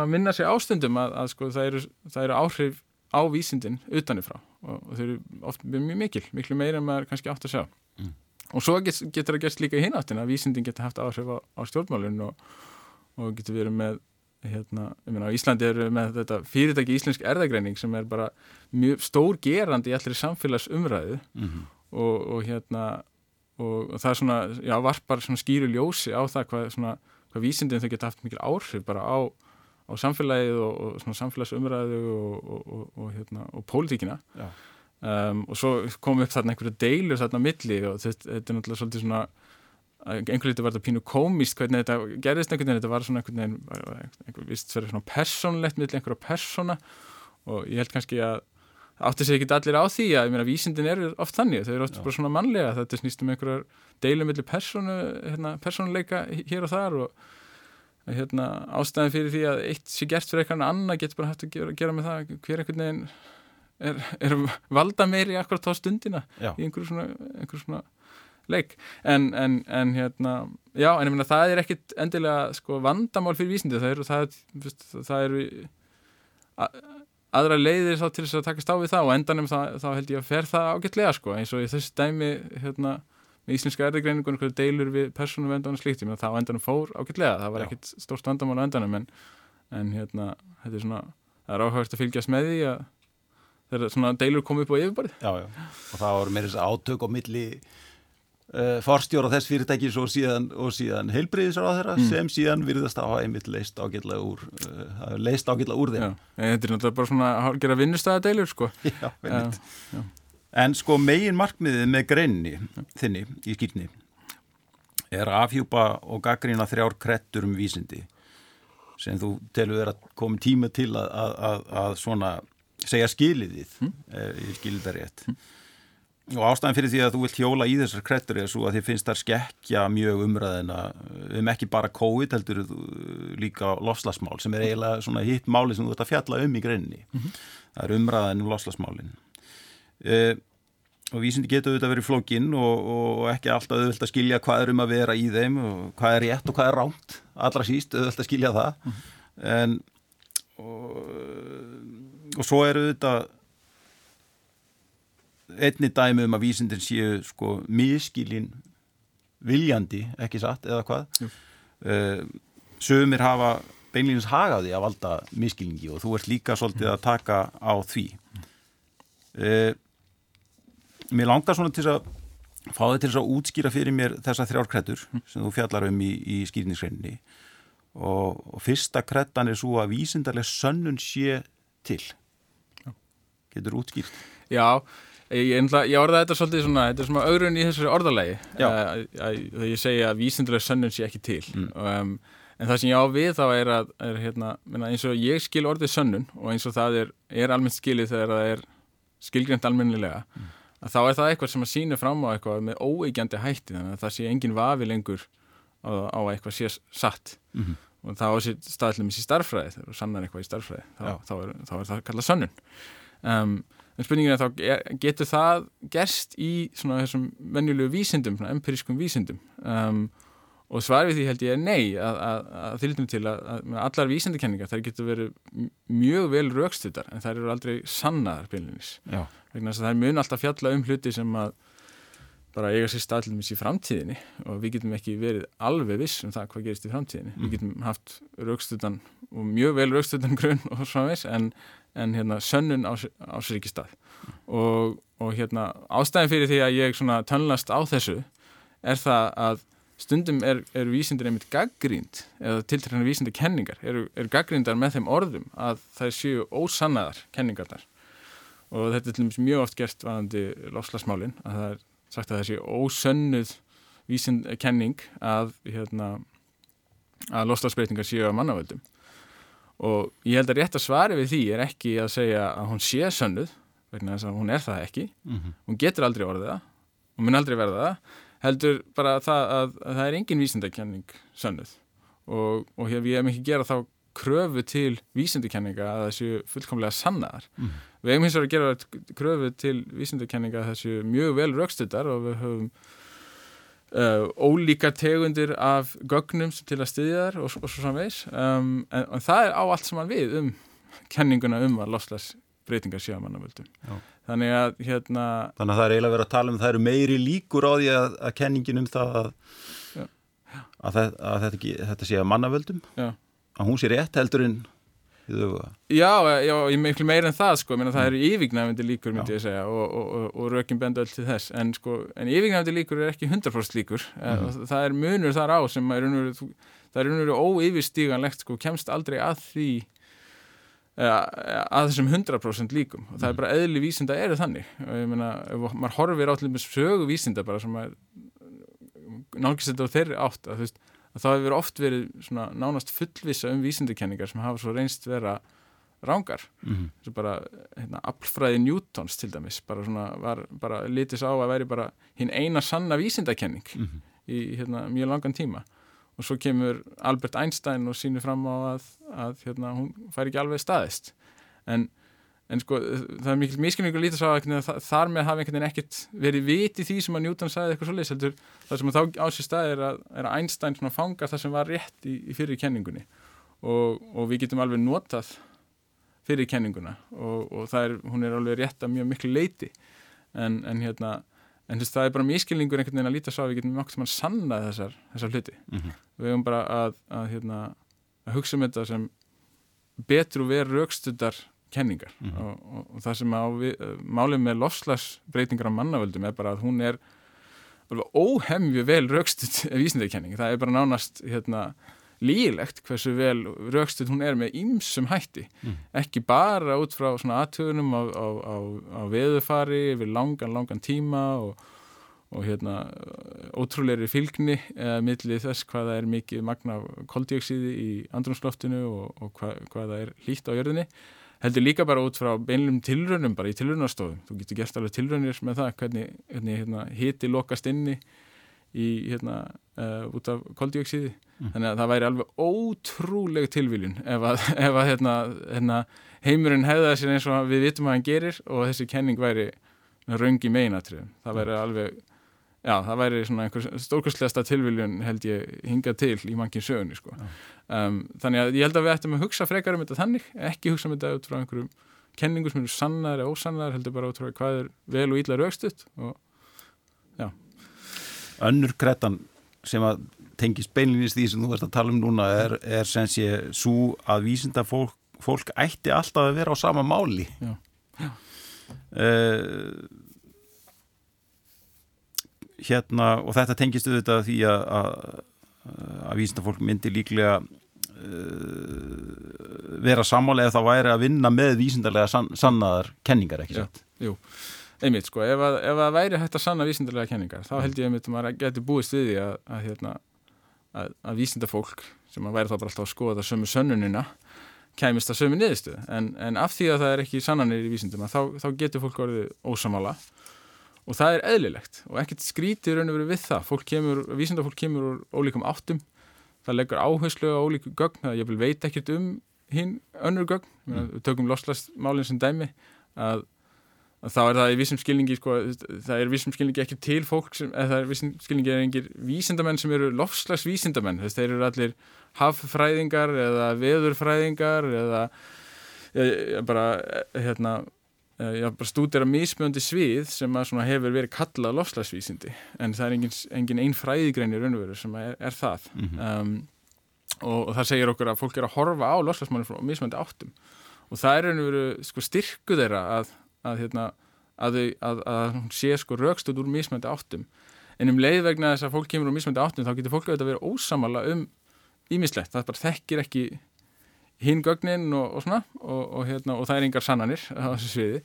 minna sér ástundum að, að sko, það, eru, það eru áhrif á vísindin utanifrá og, og þau eru oft mjög mikil, miklu meira en maður kannski átt að sjá. Mm. Og svo get, getur það gerst líka í hináttin að vísindin getur haft áhrif á, á stjórnmálun og, og getur verið með Hérna, meina, á Íslandi eru með þetta fyrirtæki íslensk erðagreining sem er bara mjög stór gerandi í allir samfélagsumræðu mm -hmm. og, og hérna og, og það er svona, já, varpar svona skýru ljósi á það hvað, svona, hvað vísindin þau geta haft mikil áhrif bara á, á samfélagið og, og samfélagsumræðu og hérna, og pólitíkina um, og svo kom upp þarna einhverja deilur þarna milli og þetta, þetta er náttúrulega svolítið svona einhvern veginn var þetta pínu komist hvernig þetta gerðist einhvern veginn, þetta var svona einhvern veginn einhvern vist verið svona persónlegt með einhverja persóna og ég held kannski að átti sig ekki allir á því að ég meina vísindin eru oft þannig, þau eru oft Já. bara svona mannlega þetta snýst um einhverjar deilum millir persónu, hérna, persónuleika hér og þar og hérna, ástæðin fyrir því að eitt sé gert fyrir einhvern annan getur bara hægt að gera, gera með það hver einhvern veginn er, er valda meiri akkurat á stundina Já. í einhverju svona, einhverju svona leik en, en, en hérna já, en ég meina það er ekkit endilega sko vandamál fyrir vísindi það eru það, það eru aðra leiðir þá til þess að takast á við það og endanum þá, þá held ég að fer það ágætlega sko eins og í þessu dæmi hérna með íslenska erðagreiningun og deilur við persónu vendan og slíkt, ég meina það á endanum fór ágætlega það var ekkit stórst vandamál á endanum en, en hérna, þetta er svona það er áhugast að fylgjast með því að þegar svona deilur kom upp á yfirbarið Já, já, og það þess að átök á milli Uh, forstjóra þess fyrirtækis og síðan, síðan heilbriðisar á þeirra mm. sem síðan virðast að hafa einmitt leist ágætlega úr uh, leist ágætlega úr þeim. Já, Þetta er náttúrulega bara svona að gera vinnustæðadeilur sko já, En sko megin markmiðið með greinni þinni í skýrni er að afhjúpa og gaggrína þrjár krettur um vísindi sem þú telur er að komi tíma til að, að, að, að svona segja skiliðið mm. ég skilið það rétt mm. Og ástæðan fyrir því að þú vilt hjóla í þessar krettur er svo að þið finnst þar skekkja mjög umræðina um ekki bara COVID heldur líka loslasmál sem er eiginlega svona hitt máli sem þú ert að fjalla um í greinni. Mm -hmm. Það er umræðin um loslasmálinn. Uh, og vísindi getur auðvitað verið flókinn og, og ekki alltaf auðvitað að skilja hvað er um að vera í þeim og hvað er rétt og hvað er ránt allra síst auðvitað að skilja það. Mm -hmm. En og, og svo eru þetta einni dæmi um að vísindin séu sko miskilin viljandi, ekki satt, eða hvað uh, sögumir hafa beinlýnins hagaði að valda miskilningi og þú ert líka svolítið að taka á því uh, Mér langar svona til að fá þið til að útskýra fyrir mér þessa þrjárkrettur sem þú fjallar um í, í skýrningsreininni og, og fyrsta krettan er svo að vísindarlega sönnun sé til. Getur útskýrt? Já, ég, ég orða þetta svolítið svona, þetta er svona augrun í þessari orðalagi. Þegar ég segja að vísindarlega sönnun sé ekki til. Mm. um, en það sem ég á við þá er að er, hérna, eins og ég skil orðið sönnun og eins og það er, er almennt skilið þegar það er skilgreynd almennilega mm þá er það eitthvað sem að sína fram á eitthvað með óeigjandi hætti þannig að það sé engin vafi lengur á, á eitthvað sé satt. Mm -hmm. og þá er það staðilegum í starfræði þegar þú sannar eitthvað í starfræði þá, þá, er, þá er það kallað sönnun. Um, en spurningin er þá getur það gerst í svona þessum venjulegu vísindum, empirískum vísindum? Um, og svarið því held ég er nei að, að, að þylgjum til að, að allar vísindakenningar þær getur verið mjög vel raukstuttar en þær eru aldrei sannaðar vegna þess að það er mun alltaf fjalla um hluti sem að bara eiga sér staðlumis í framtíðinni og við getum ekki verið alveg viss um það hvað gerist í framtíðinni. Mm. Við getum haft raukstutan og mjög vel raukstutan grunn og svona veist en, en hérna sönnun á, á sér ekki stað mm. og, og hérna ástæðin fyrir því að ég svona tönlast á þessu er það að stundum er, er vísindir einmitt gaggrínd eða tiltrækna vísindir kenningar eru er gaggríndar með þeim orðum að það séu ósannaðar kenningarnar. Og þetta er til dæmis mjög oft gert varandi lofslagsmálin að það er sagt að þessi ósönnuð vísind kenning að, hérna, að lofslagsbreytingar séu á mannavöldum. Og ég held að rétt að svari við því er ekki að segja að hún sé sönnuð vegna þess að hún er það ekki. Mm -hmm. hún getur aldrei orðið það hún mun aldrei verða það heldur bara það að, að það er engin vísindakenning sönnuð. Og, og hef ég hef mikið gerað þá kröfu til vísindakenninga að þessu fullkomlega sannar mm. Við hefum hins vegar að gera kröfu til vísindarkenninga þessu mjög vel raukstuttar og við höfum uh, ólíka tegundir af gögnum til að styðja þar og, og svo samvegs um, en, en það er á allt saman við um kenninguna um að loslas breytingar séu að mannavöldum. Þannig að hérna... Þannig að það er eiginlega verið að tala um það eru meiri líkur á því að, að kenningin um það að, að, að þetta, þetta sé að mannavöldum. Að hún sé rétt heldur en Já, já, ég miklu meir en það sko, Meina, það eru yfirgnæfandi líkur myndi já. ég segja og, og, og, og rökinn benda öll til þess. En, sko, en yfirgnæfandi líkur er ekki 100% líkur. Mm. það er munur þar á sem er unur, það er unveru óyfirstíganlegt sko, kemst aldrei að því að þessum 100% líkum og það er mhm. bara eðli vísinda eru þannig og ég meina, ef maður horfir á allir með sögu vísinda bara sem að nálgist þetta á þeirri átt að veist að það hefur oft verið svona nánast fullvisa um vísindakenningar sem hafa svo reynst vera rángar mm -hmm. svo bara hérna, aflfræði Newtons til dæmis bara svona var bara litis á að veri bara hinn eina sanna vísindakenning mm -hmm. í hérna, mjög langan tíma og svo kemur Albert Einstein og sínir fram á að, að hérna, hún fær ekki alveg staðist. En en sko það er mikil miskinningur lítið svo að þar með hafa einhvern veginn ekkert verið viti því sem að Newton sagði eitthvað svolítið heldur það sem þá á sér stað er að, er að Einstein fangar það sem var rétt í, í fyrir kenningunni. Og, og við getum alveg notað fyrir kenninguna og, og er, hún er alveg rétt að mjög miklu leiti en, en hérna en þess, það er bara miskinningur einhvern veginn að lítið svo að við getum nokkuð sem að sanna þessar, þessar hluti mm -hmm. við hefum bara að, að, hérna, að hugsa um þetta sem betur og verið raukstundar kenningar mm -hmm. og, og, og það sem við, málið með lofslagsbreytingar á mannavöldum er bara að hún er óhemju vel raukstuð vísindarkenning, það er bara nánast hérna, lílegt hversu vel raukstuð hún er með ýmsum hætti. Mm. ekki bara út frá svona aðtöðunum á, á, á, á veðufari yfir langan, langan tíma og, og hérna ótrúleiri fylgni eða millið þess hvaða er mikið magna koldioksíði í andrumsloftinu og, og hvað, hvaða er hlýtt á jörðinni. Heldur líka bara út frá beinlum tilrönum bara í tilrönastofum, þú getur gert alveg tilrönir með það hvernig, hvernig hérna, hiti lokast inni í, hérna, uh, út af koldioksíði mm. þannig að það væri alveg ótrúleg tilvílun ef að, ef að hérna, hérna, heimurinn hefða sér eins og við vitum hvað hann gerir og þessi kenning væri röngi meinatriðum, það væri alveg já, það væri svona einhver stórkastlegasta tilviljun held ég hinga til í mannkinn sögunni sko. um, þannig að ég held að við ættum að hugsa frekar um þetta þannig, ekki hugsa um þetta út frá einhverjum kenningu sem eru sannar eða ósannar heldur bara út frá hvað er vel og ítla raukstutt og Önnur kretan sem að tengist beinlinist því sem þú ert að tala um núna er, er sem sé svo að vísinda fólk, fólk ætti alltaf að vera á sama máli Já. Já. Uh, hérna og þetta tengist auðvitað því að að, að vísinda fólk myndi líklega uh, vera sammáli eða það væri að vinna með vísindarlega san, sannaðar kenningar ekki satt Jú, einmitt sko, ef að, ef að væri hægt að sanna vísindarlega kenningar, þá held ég einmitt að maður búist við því að, að, hérna, að, að vísindafólk sem að væri þá bara alltaf að skoða sömu sönnunina kæmist að sömu niðurstöð, en, en af því að það er ekki sannanir í vísindum, þá, þá getur fólk orðið ósamála og það er eðlilegt og ekkert skrítið raun og verið við það, fólk kemur, vísindafólk kemur úr ólíkum áttum, það leggur áherslu á ólíku gögn, það ég veit ekkert um hinn önnur gögn, mm. við tökum loslastmálinn sem dæmi að þá er það í vissum skilningi sko, það er vissum skilningi ekki til fólk sem, eða það er vissum skilningi er engir vísindamenn sem eru lofslagsvísindamenn þess að þeir eru allir haffræðingar eða veðurfræðingar eða, eða bara hérna Já, bara stúdera mismjöndi svið sem hefur verið kallað lofslagsvísindi en það er engin, engin einn fræðigreinir raunveru sem er, er það. Mm -hmm. um, og, og það segir okkur að fólk er að horfa á lofslagsmálinn frá mismjöndi áttum. Og það er raunveru sko, styrku þeirra að að, hérna, að, að, að hún sé sko raukstuð úr mismöndi áttum. En um leið vegna þess að fólk kemur úr mismöndi áttum þá getur fólk auðvitað að vera ósamala um ímislegt, það bara þekkir ekki hinn gögnin og, og svona og, og, hérna, og það er engar sannanir á þessu sviði.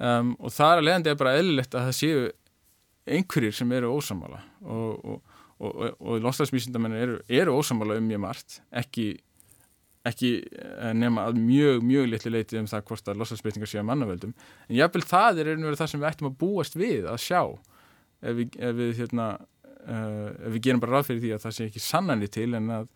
Um, og það er að leiðandi bara eðlilegt að það séu einhverjir sem eru ósamala og lostasmísindamenni eru, eru ósamala um mjög margt ekki ekki eh, nema að mjög, mjög litlu leiti um það hvort að lossalsbreytingar séu að mannavöldum. En jáfnvel það er einhverju það sem við ættum að búast við að sjá. Ef við, ef við, hérna, uh, ef við gerum bara ráð fyrir því að það sé ekki sannanli til en að,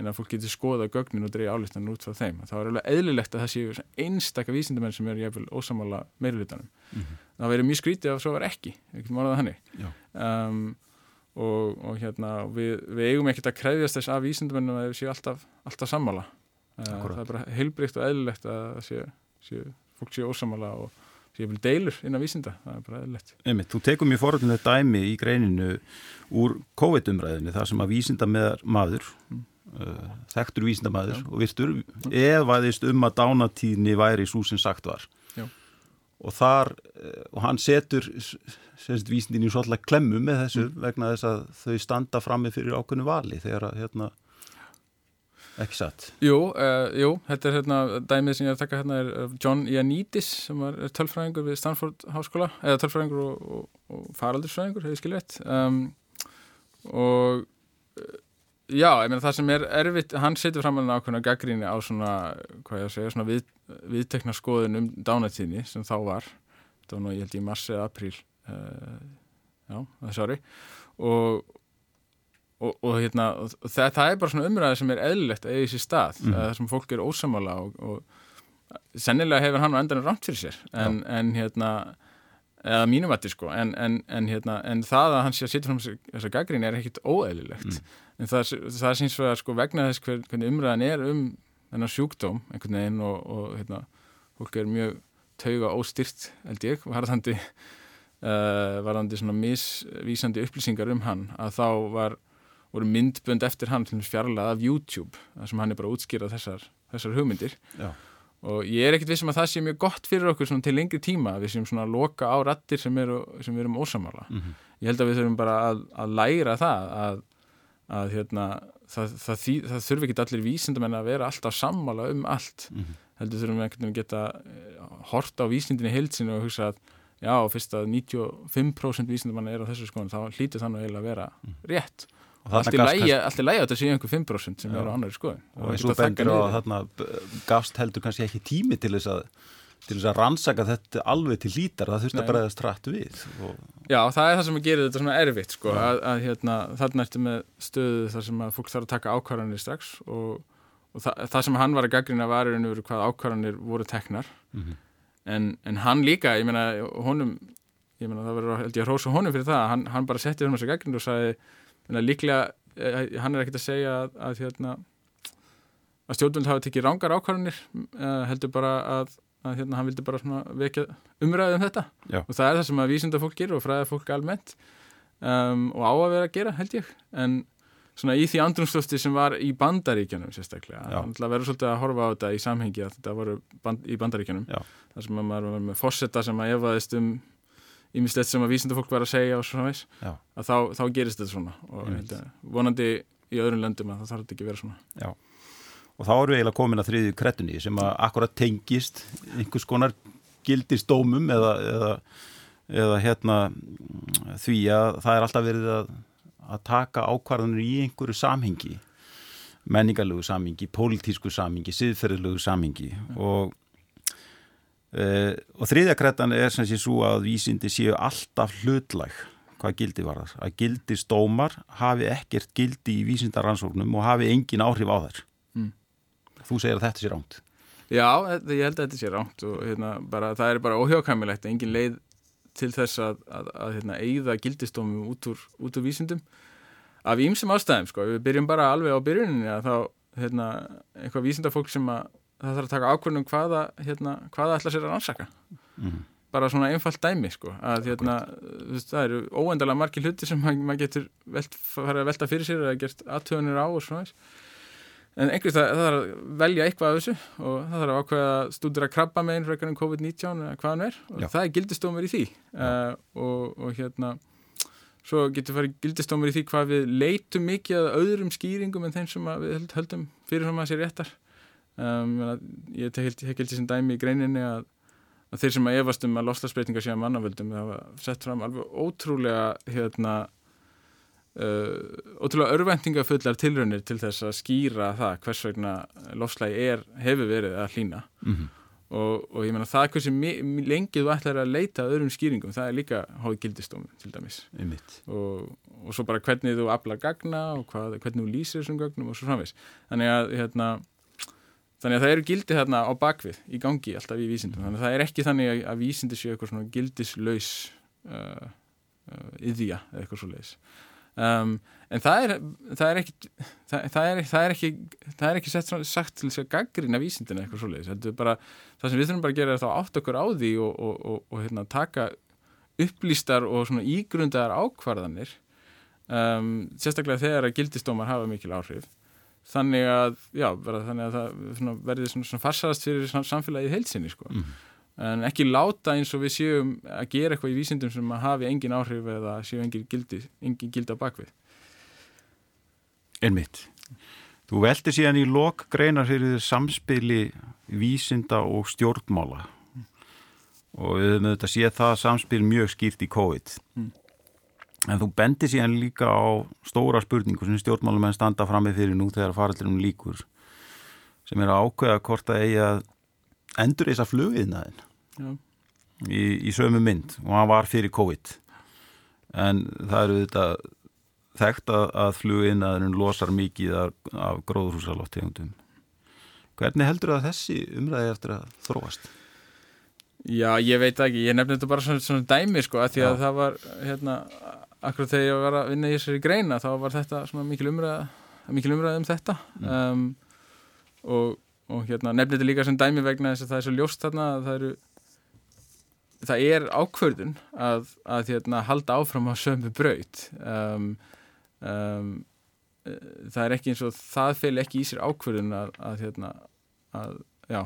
en að fólk getur skoða gögnin og dreyja álíktan út frá þeim. Þá er alveg eðlilegt að það séu einstakka vísindamenn sem eru jáfnvel ósamála meirulutanum mm -hmm. það verður mjög skrítið að svo var ekki um, og, og hérna við, við eigum ekkert að krefjast þess að vísindamennum að við séu alltaf, alltaf sammála Akkurat. það er bara heilbrygt og eðlilegt að sé, sé, fólk sé ósamala og sé vel deilur inn á vísinda það er bara eðlilegt Einmitt, Þú tekum mér foröldinu dæmi í greininu úr COVID-umræðinu það sem að vísinda með maður mm. uh, þekktur vísinda maður Já. og virtur eðvæðist um að dánatíðni væri svo sem sagt var Já. og þar uh, og hann setur semst vísindin í svolítið klemmu með þessu mm. vegna þess að þau standa frammi fyrir ákveðinu vali þegar að hérna Ekki satt? Jú, uh, jú, þetta er hérna, dæmið sem ég er að taka hérna er eh, John Ioannidis sem er tölfræðingur við Stanford Háskóla, eða tölfræðingur og, og, og faraldursfræðingur, hefur skilveitt um, og uh, já, ég meina það sem er erfitt, hann setur fram alveg ákveðna gaggríni á svona, hvað ég að segja, svona við, viðtekna skoðun um dánatíðni sem þá var, þetta var nú ég held í mars eða apríl, uh, já, það er sári og og, og, hérna, og það, það er bara svona umræði sem er eðlilegt að eigi sér stað mm. það sem fólk er ósamála og, og sennilega hefur hann á endanum rámt fyrir sér en, en hérna eða mínum að sko en, en, en hérna, það að hann sé að setja fram þessa gaggrín er ekkit óeðlilegt mm. en það, það syns að sko vegna þess hver, hvernig umræðan er um þennan sjúkdóm einhvern veginn og hérna, fólk er mjög tauga óstyrt held ég varðandi uh, varðandi svona misvísandi upplýsingar um hann að þá var voru myndbönd eftir hann til fjarlað af YouTube þar sem hann er bara útskýrað þessar, þessar hugmyndir Já. og ég er ekkert vissum að það sé mjög gott fyrir okkur til lengri tíma við séum svona að loka á rattir sem, eru, sem við erum ósamála mm -hmm. ég held að við þurfum bara að, að læra það að, að hérna, það, það, það, það þurfi ekki allir vísindamenn að vera alltaf sammála um allt mm -hmm. heldur þurfum við einhvern veginn geta eh, horta á vísindinni heilsinu og hugsa að já, fyrst að 95% vísindamann er á þessu skoðan þá hlýtur þannig að vera -hmm. rétt Allt í lægi að þetta séu einhver 5% sem eru á annari skoðin og eins og bendur á að þarna gafst heldur kannski ekki tími til þess að til þess að rannsaka þetta alveg til lítar það þurft að bara eða stratt við og... Já, það er það sem að gera þetta svona erfitt sko, að, að hérna, þarna ertu með stöðu þar sem að fólk þarf að taka ákvarðanir strax og, og það, það sem hann var að gaggrina var er einhverju hvað ákvarðanir voru teknar. Mm -hmm. en, en hann líka, ég meina honum ég menna það verður held ég að hrósa honum fyrir það hann, hann bara setti um þessu gegn og sagði menna, líklega, eh, hann er ekkit að segja að, að, hérna, að stjórnvöld hafi tekið rángar ákvarðanir uh, heldur bara að, að hérna, hann vildi bara vekja umræðið um þetta Já. og það er það sem að vísinda fólk gerir og fræða fólk almennt um, og á að vera að gera held ég en svona í því andrumstofti sem var í bandaríkjanum sérstaklega, það verður svolítið að horfa á þetta í samhengi að þetta voru band, í bandaríkjanum Já. þar sem að maður var með fórsetta sem að efaðist um ímislegt sem að vísinda fólk var að segja og svona veist, að þá, þá gerist þetta svona og að, vonandi í öðrum löndum að það þarf ekki að vera svona. Já, og þá eru við eiginlega komin að þriðju krettunni sem að akkurat tengist einhvers konar gildistómum eða, eða, eða hérna því að það er alltaf verið að að taka ákvarðanir í einhverju samhengi. Menningarlegu samhengi, pólitísku samhengi siðferðilegu samhengi og e, og þriðjakrættan er sem sé svo að vísindi séu alltaf hlutlæg. Hvað gildi var þar, að gildi stómar hafi ekkert gildi í vísindaransóknum og hafi engin áhrif á þær. Mm. þú segir að þetta sé ránt Já, ég held að þetta sé ránt og hérna, bara, það er bara óhjákæmilegt engin leið til þess að, að, að hérna, eigða gildistómum út úr, út úr vísindum. Af ímsum ástæðum sko, við byrjum bara alveg á byrjuninni að þá hérna, eitthvað vísindafólk sem að það þarf að taka ákvörnum hvaða hérna, hvaða ætla sér að rannsaka. Mm. bara svona einfalt dæmi sko að hérna, það eru óendalega margir hluti sem maður getur velt, fara að velta fyrir sér eða gert aðtöðunir á og svona en einhvers það, það þarf að velja eitthvað af þessu og það þarf að ákveða að stúdira krabba frekar en COVID-19 eða hvaðan er og Já. það er gildistómur í því. Uh, og, og hérna svo getur farið gildistómur í því hvað við leitum mikið að öðrum skýringum en þeim sem við höldum fyrir sem að sé réttar um, ég held í sem dæmi í greininni að, að þeir sem að efast um að loslasbreytingar sé að mannavöldum var sett fram alveg ótrúlega hérna Uh, ótrúlega örvendingafullar tilraunir til þess að skýra það hvers vegna lofslægi er, hefur verið að hlýna. Mm -hmm. og, og ég menna það hversu lengið þú ætlar að leita öðrum skýringum, það er líka hóði gildistómi til dæmis. Og, og svo bara hvernig þú aflar gagna og hvað, hvernig þú lýsir þessum gagnum og svo framvegs þannig að, hérna, þannig að það eru gildi þarna á bakvið í gangi alltaf í vísindum, þannig að það er ekki þannig að, að vísindi séu eitthvað svona gildislaus uh, uh, yðja eða eitthvað svo leiðis Um, en það er, það er ekki það, það, er, það er ekki er ekki sett, sagt til þess að gaggrina vísindina eitthvað svolítið, bara, það sem við þurfum bara að gera er þá átt okkur á því og, og, og, og hérna, taka upplýstar og ígrundar ákvarðanir um, sérstaklega þegar að gildistómar hafa mikil áhrif þannig að, já, þannig að það verði svona, svona farsarast fyrir samfélagið heilsinni sko. Mm en ekki láta eins og við séum að gera eitthvað í vísindum sem að hafi engin áhrif eða séu engin gildi, engin gildi á bakvið Einmitt. Þú velti síðan í lok greinar fyrir samspili vísinda og stjórnmála. Og við höfum auðvitað séð það samspil mjög skýrt í COVID. Mm. En þú bendir síðan líka á stóra spurningu sem stjórnmálum en standa fram með fyrir nú þegar farallinum líkur sem er að ákveða hvort að eigi að endur þess að flugiðnaðin í, í sömu mynd og hann var fyrir COVID en það eru þetta þekkt að, að flugiðnaðin losar mikið af, af gróðrúsalóttegundum hvernig heldur það að þessi umræði eftir að þróast? Já, ég veit ekki, ég nefndi þetta bara svona, svona dæmi sko, að því að Já. það var hérna, akkurat þegar ég var að vinna í þessari greina þá var þetta svona mikil umræð mikil umræð um þetta mm. um, og og hérna nefnir þetta líka sem dæmi vegna þess að það er svo ljóst þarna að það eru það er ákvörðun að, að hérna, halda áfram á sömu braut um, um, það er ekki eins og það fel ekki í sér ákvörðun að, að hérna að, já,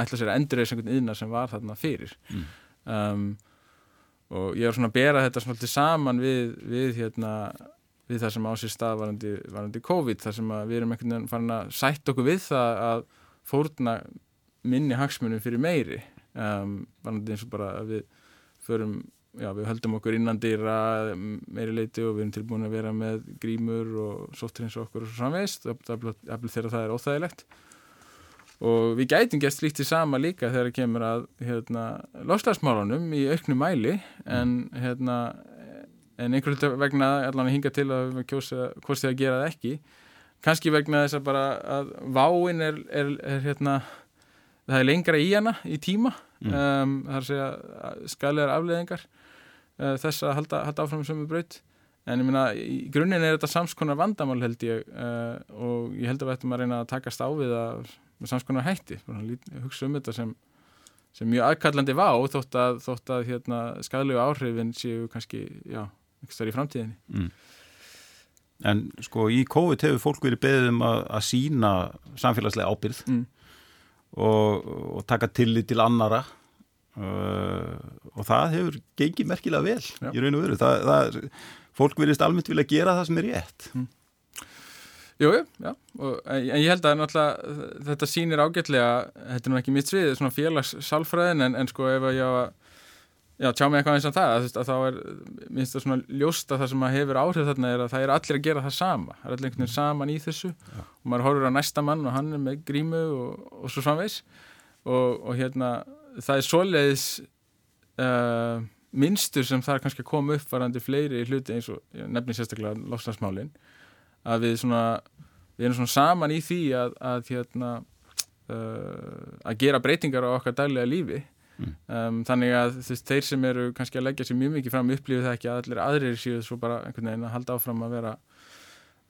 ætla sér að endur eða einhvern yðna sem var þarna fyrir mm. um, og ég er svona að bera þetta svolítið saman við, við hérna við það sem á sér stað varandi, varandi COVID þar sem við erum einhvern veginn farin að sætt okkur við það að fórna minni hagsmunum fyrir meiri. Um, varandi eins og bara að við förum, já við höldum okkur innan dýra meiri leiti og við erum tilbúin að vera með grímur og sóttrins okkur og svo samveist þegar það er óþægilegt og við gætum gæst líktið sama líka þegar það kemur að hérna, lofslagsmálunum í auknum mæli en hérna en einhvern vegna allan að hinga til að við kjósa hvort þið að gera það ekki. Kannski vegna þess að bara að váin er, er, er hérna það er lengra í hana í tíma. Mm. um, það er að segja skaliðar afleðingar uh, þess að halda, halda áfram sem við braut. En ég meina, í grunninn er þetta samskonar vandamál held ég uh, og ég held að við ættum að reyna að takast á við að með samskonar hætti, hugsa um þetta sem, sem mjög aðkallandi vá þótt að, þótt að hérna, skadlegu áhrifin séu kannski, stær í framtíðinni mm. En sko í COVID hefur fólk verið beðið um að, að sína samfélagslega ábyrð mm. og, og taka tillit til annara uh, og það hefur gengið merkilega vel Já. í raun og veru. Það, það, fólk verist almennt vilja gera það sem er rétt. Mm. Jú, já, og, en ég held að þetta sýnir ágætlega, þetta er nú ekki mitt svið, svona félagssalfræðin en, en sko ef að ég hafa Já, tjá mig eitthvað eins og það, að, að þá er minnst það svona ljósta það sem að hefur áhrif þarna er að það er allir að gera það sama það er allir einhvern veginn saman í þessu Já. og maður horfur á næsta mann og hann er með grímu og, og svo framvegs og, og hérna það er svoleiðis uh, minnstur sem það er kannski að koma upp varandi fleiri hluti eins og nefnir sérstaklega lofslagsmálin að við svona við erum svona saman í því að, að hérna uh, að gera breytingar á okkar daglega lífi Mm. Um, þannig að veist, þeir sem eru kannski að leggja sér mjög mikið fram upplýðu það ekki að allir aðrir séu svo bara einhvern veginn að halda áfram að vera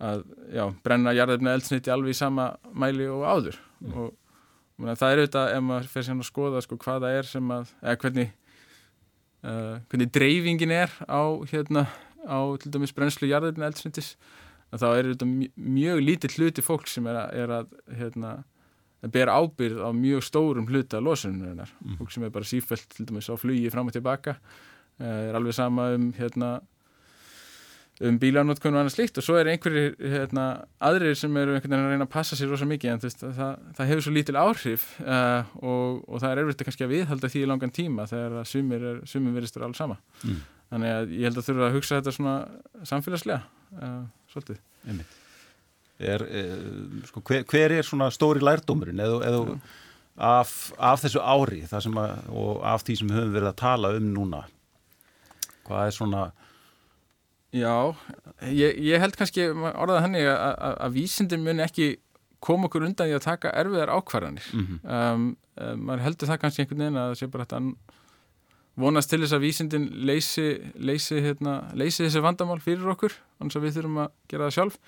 að já, brenna jarðefni eldsniti alveg í sama mæli og áður mm. og, og það er auðvitað ef maður fer sér að skoða sko, hvaða er sem að eða hvernig uh, hvernig dreifingin er á hérna á til dæmis brennslu jarðefni eldsnitis þá er auðvitað mjög lítið hluti fólk sem er að, er að hérna ber ábyrð á mjög stórum hluta losunurinnar, mm. fólk sem er bara sífælt til dæmis á flugi fram og tilbaka uh, er alveg sama um hérna um bílanótkunn og annað slíkt og svo er einhverjir hérna, aðrir sem eru einhvern veginn að reyna að passa sér rosa mikið en þvist, það, það hefur svo lítil áhrif uh, og, og það er erfitt kannski að viðhalda því í langan tíma þegar sumir, er, sumir veristur alls sama mm. þannig að ég held að þurfa að hugsa þetta svona samfélagslega uh, svolítið. Er, er, eh, sko, hver, hver er svona stóri lærdómurinn eða, eða af, af þessu ári að, og af því sem við höfum verið að tala um núna hvað er svona Já, ég, ég held kannski orðað henni að, að, að vísindin muni ekki koma okkur undan í að taka erfiðar ákvarðanir mm -hmm. um, um, maður heldur það kannski einhvern veginn að það sé bara þetta vonast til þess að vísindin leysi, leysi, hérna, leysi þessi vandamál fyrir okkur, annars að við þurfum að gera það sjálf.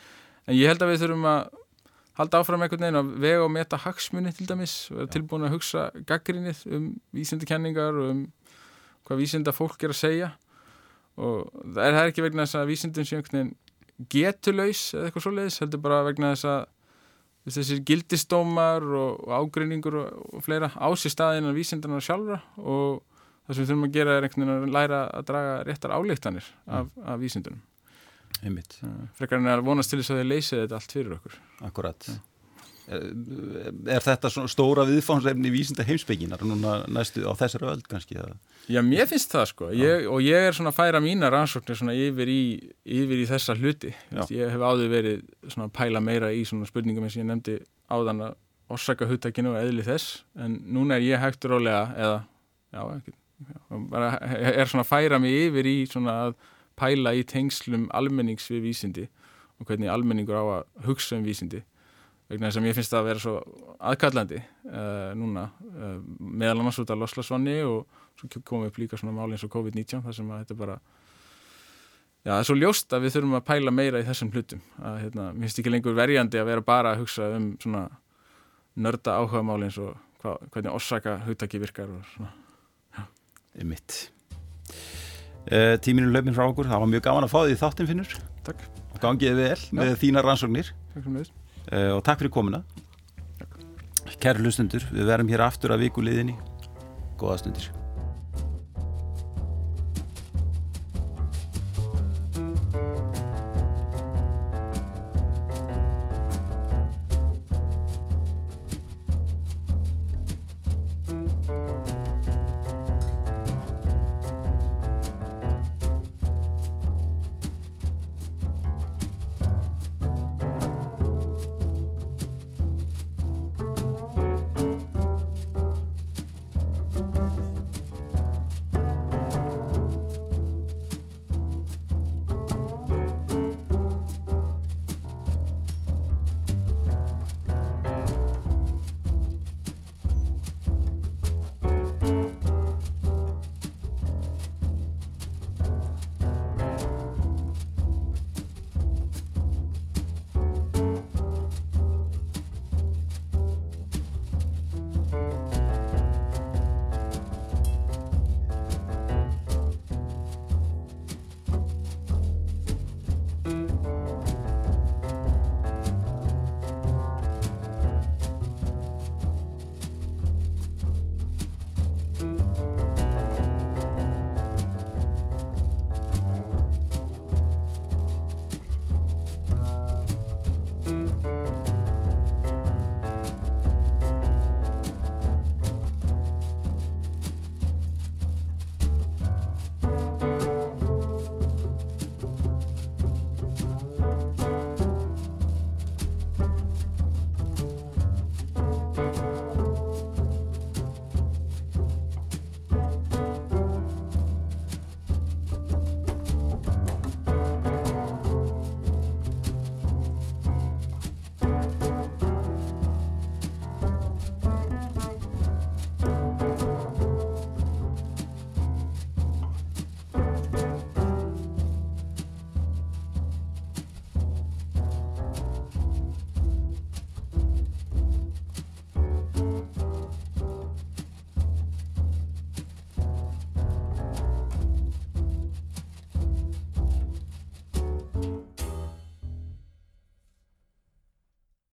En ég held að við þurfum að halda áfram einhvern veginn að vega og meta hagsmunni til dæmis vera tilbúin að hugsa gaggrinnið um vísindakenningar og um hvað vísinda fólk er að segja. Og það er, það er ekki vegna þess að vísindum sé einhvern veginn getulaus eða eitthvað svoleiðis, heldur bara vegna þess að þessir gildistómar og, og ágrinningur og, og fleira ási staðinn af vísindarnar sjálfra. Og það sem við þurfum að gera er einhvern veginn að læra að draga réttar álíktanir af, af vísindunum. Einmitt. Frekar en að vonast til þess að þið leysið þetta allt fyrir okkur. Akkurat. Ja. er, er þetta stóra viðfánsefni í vísinda heimsbygginar núna næstu á þessari öll kannski? Að... Já, mér finnst það sko. Ég, og ég er svona að færa mína rannsóknir svona yfir í, yfir í þessa hluti. Vist, ég hef áður verið svona að pæla meira í svona spurningum eins og ég nefndi áðan að orsaka huttakinu og eðli þess. En núna er ég hægt rólega eða, já, ekki, er svona að færa mig yfir í svona að pæla í tengslum almennings við vísindi og hvernig almenningur á að hugsa um vísindi. Vegna þess að mér finnst það að vera svo aðkallandi uh, núna uh, meðal annars út af loslasvanni og svo komum upp líka svona máli eins og COVID-19 þar sem að þetta bara já það er svo ljóst að við þurfum að pæla meira í þessum hlutum. Að hérna, mér finnst ekki lengur verjandi að vera bara að hugsa um svona nörda áhuga máli eins og hva, hvernig orsaka hugtaki virkar og svona já. Emitt Uh, tíminu löfminn frá okkur, það var mjög gaman að fá því þáttin finnur. Takk. Gangið vel Já. með þína rannsóknir. Takk fyrir uh, og takk fyrir komuna. Kæru hlustundur, við verum hér aftur að vikuliðinni Góða stundir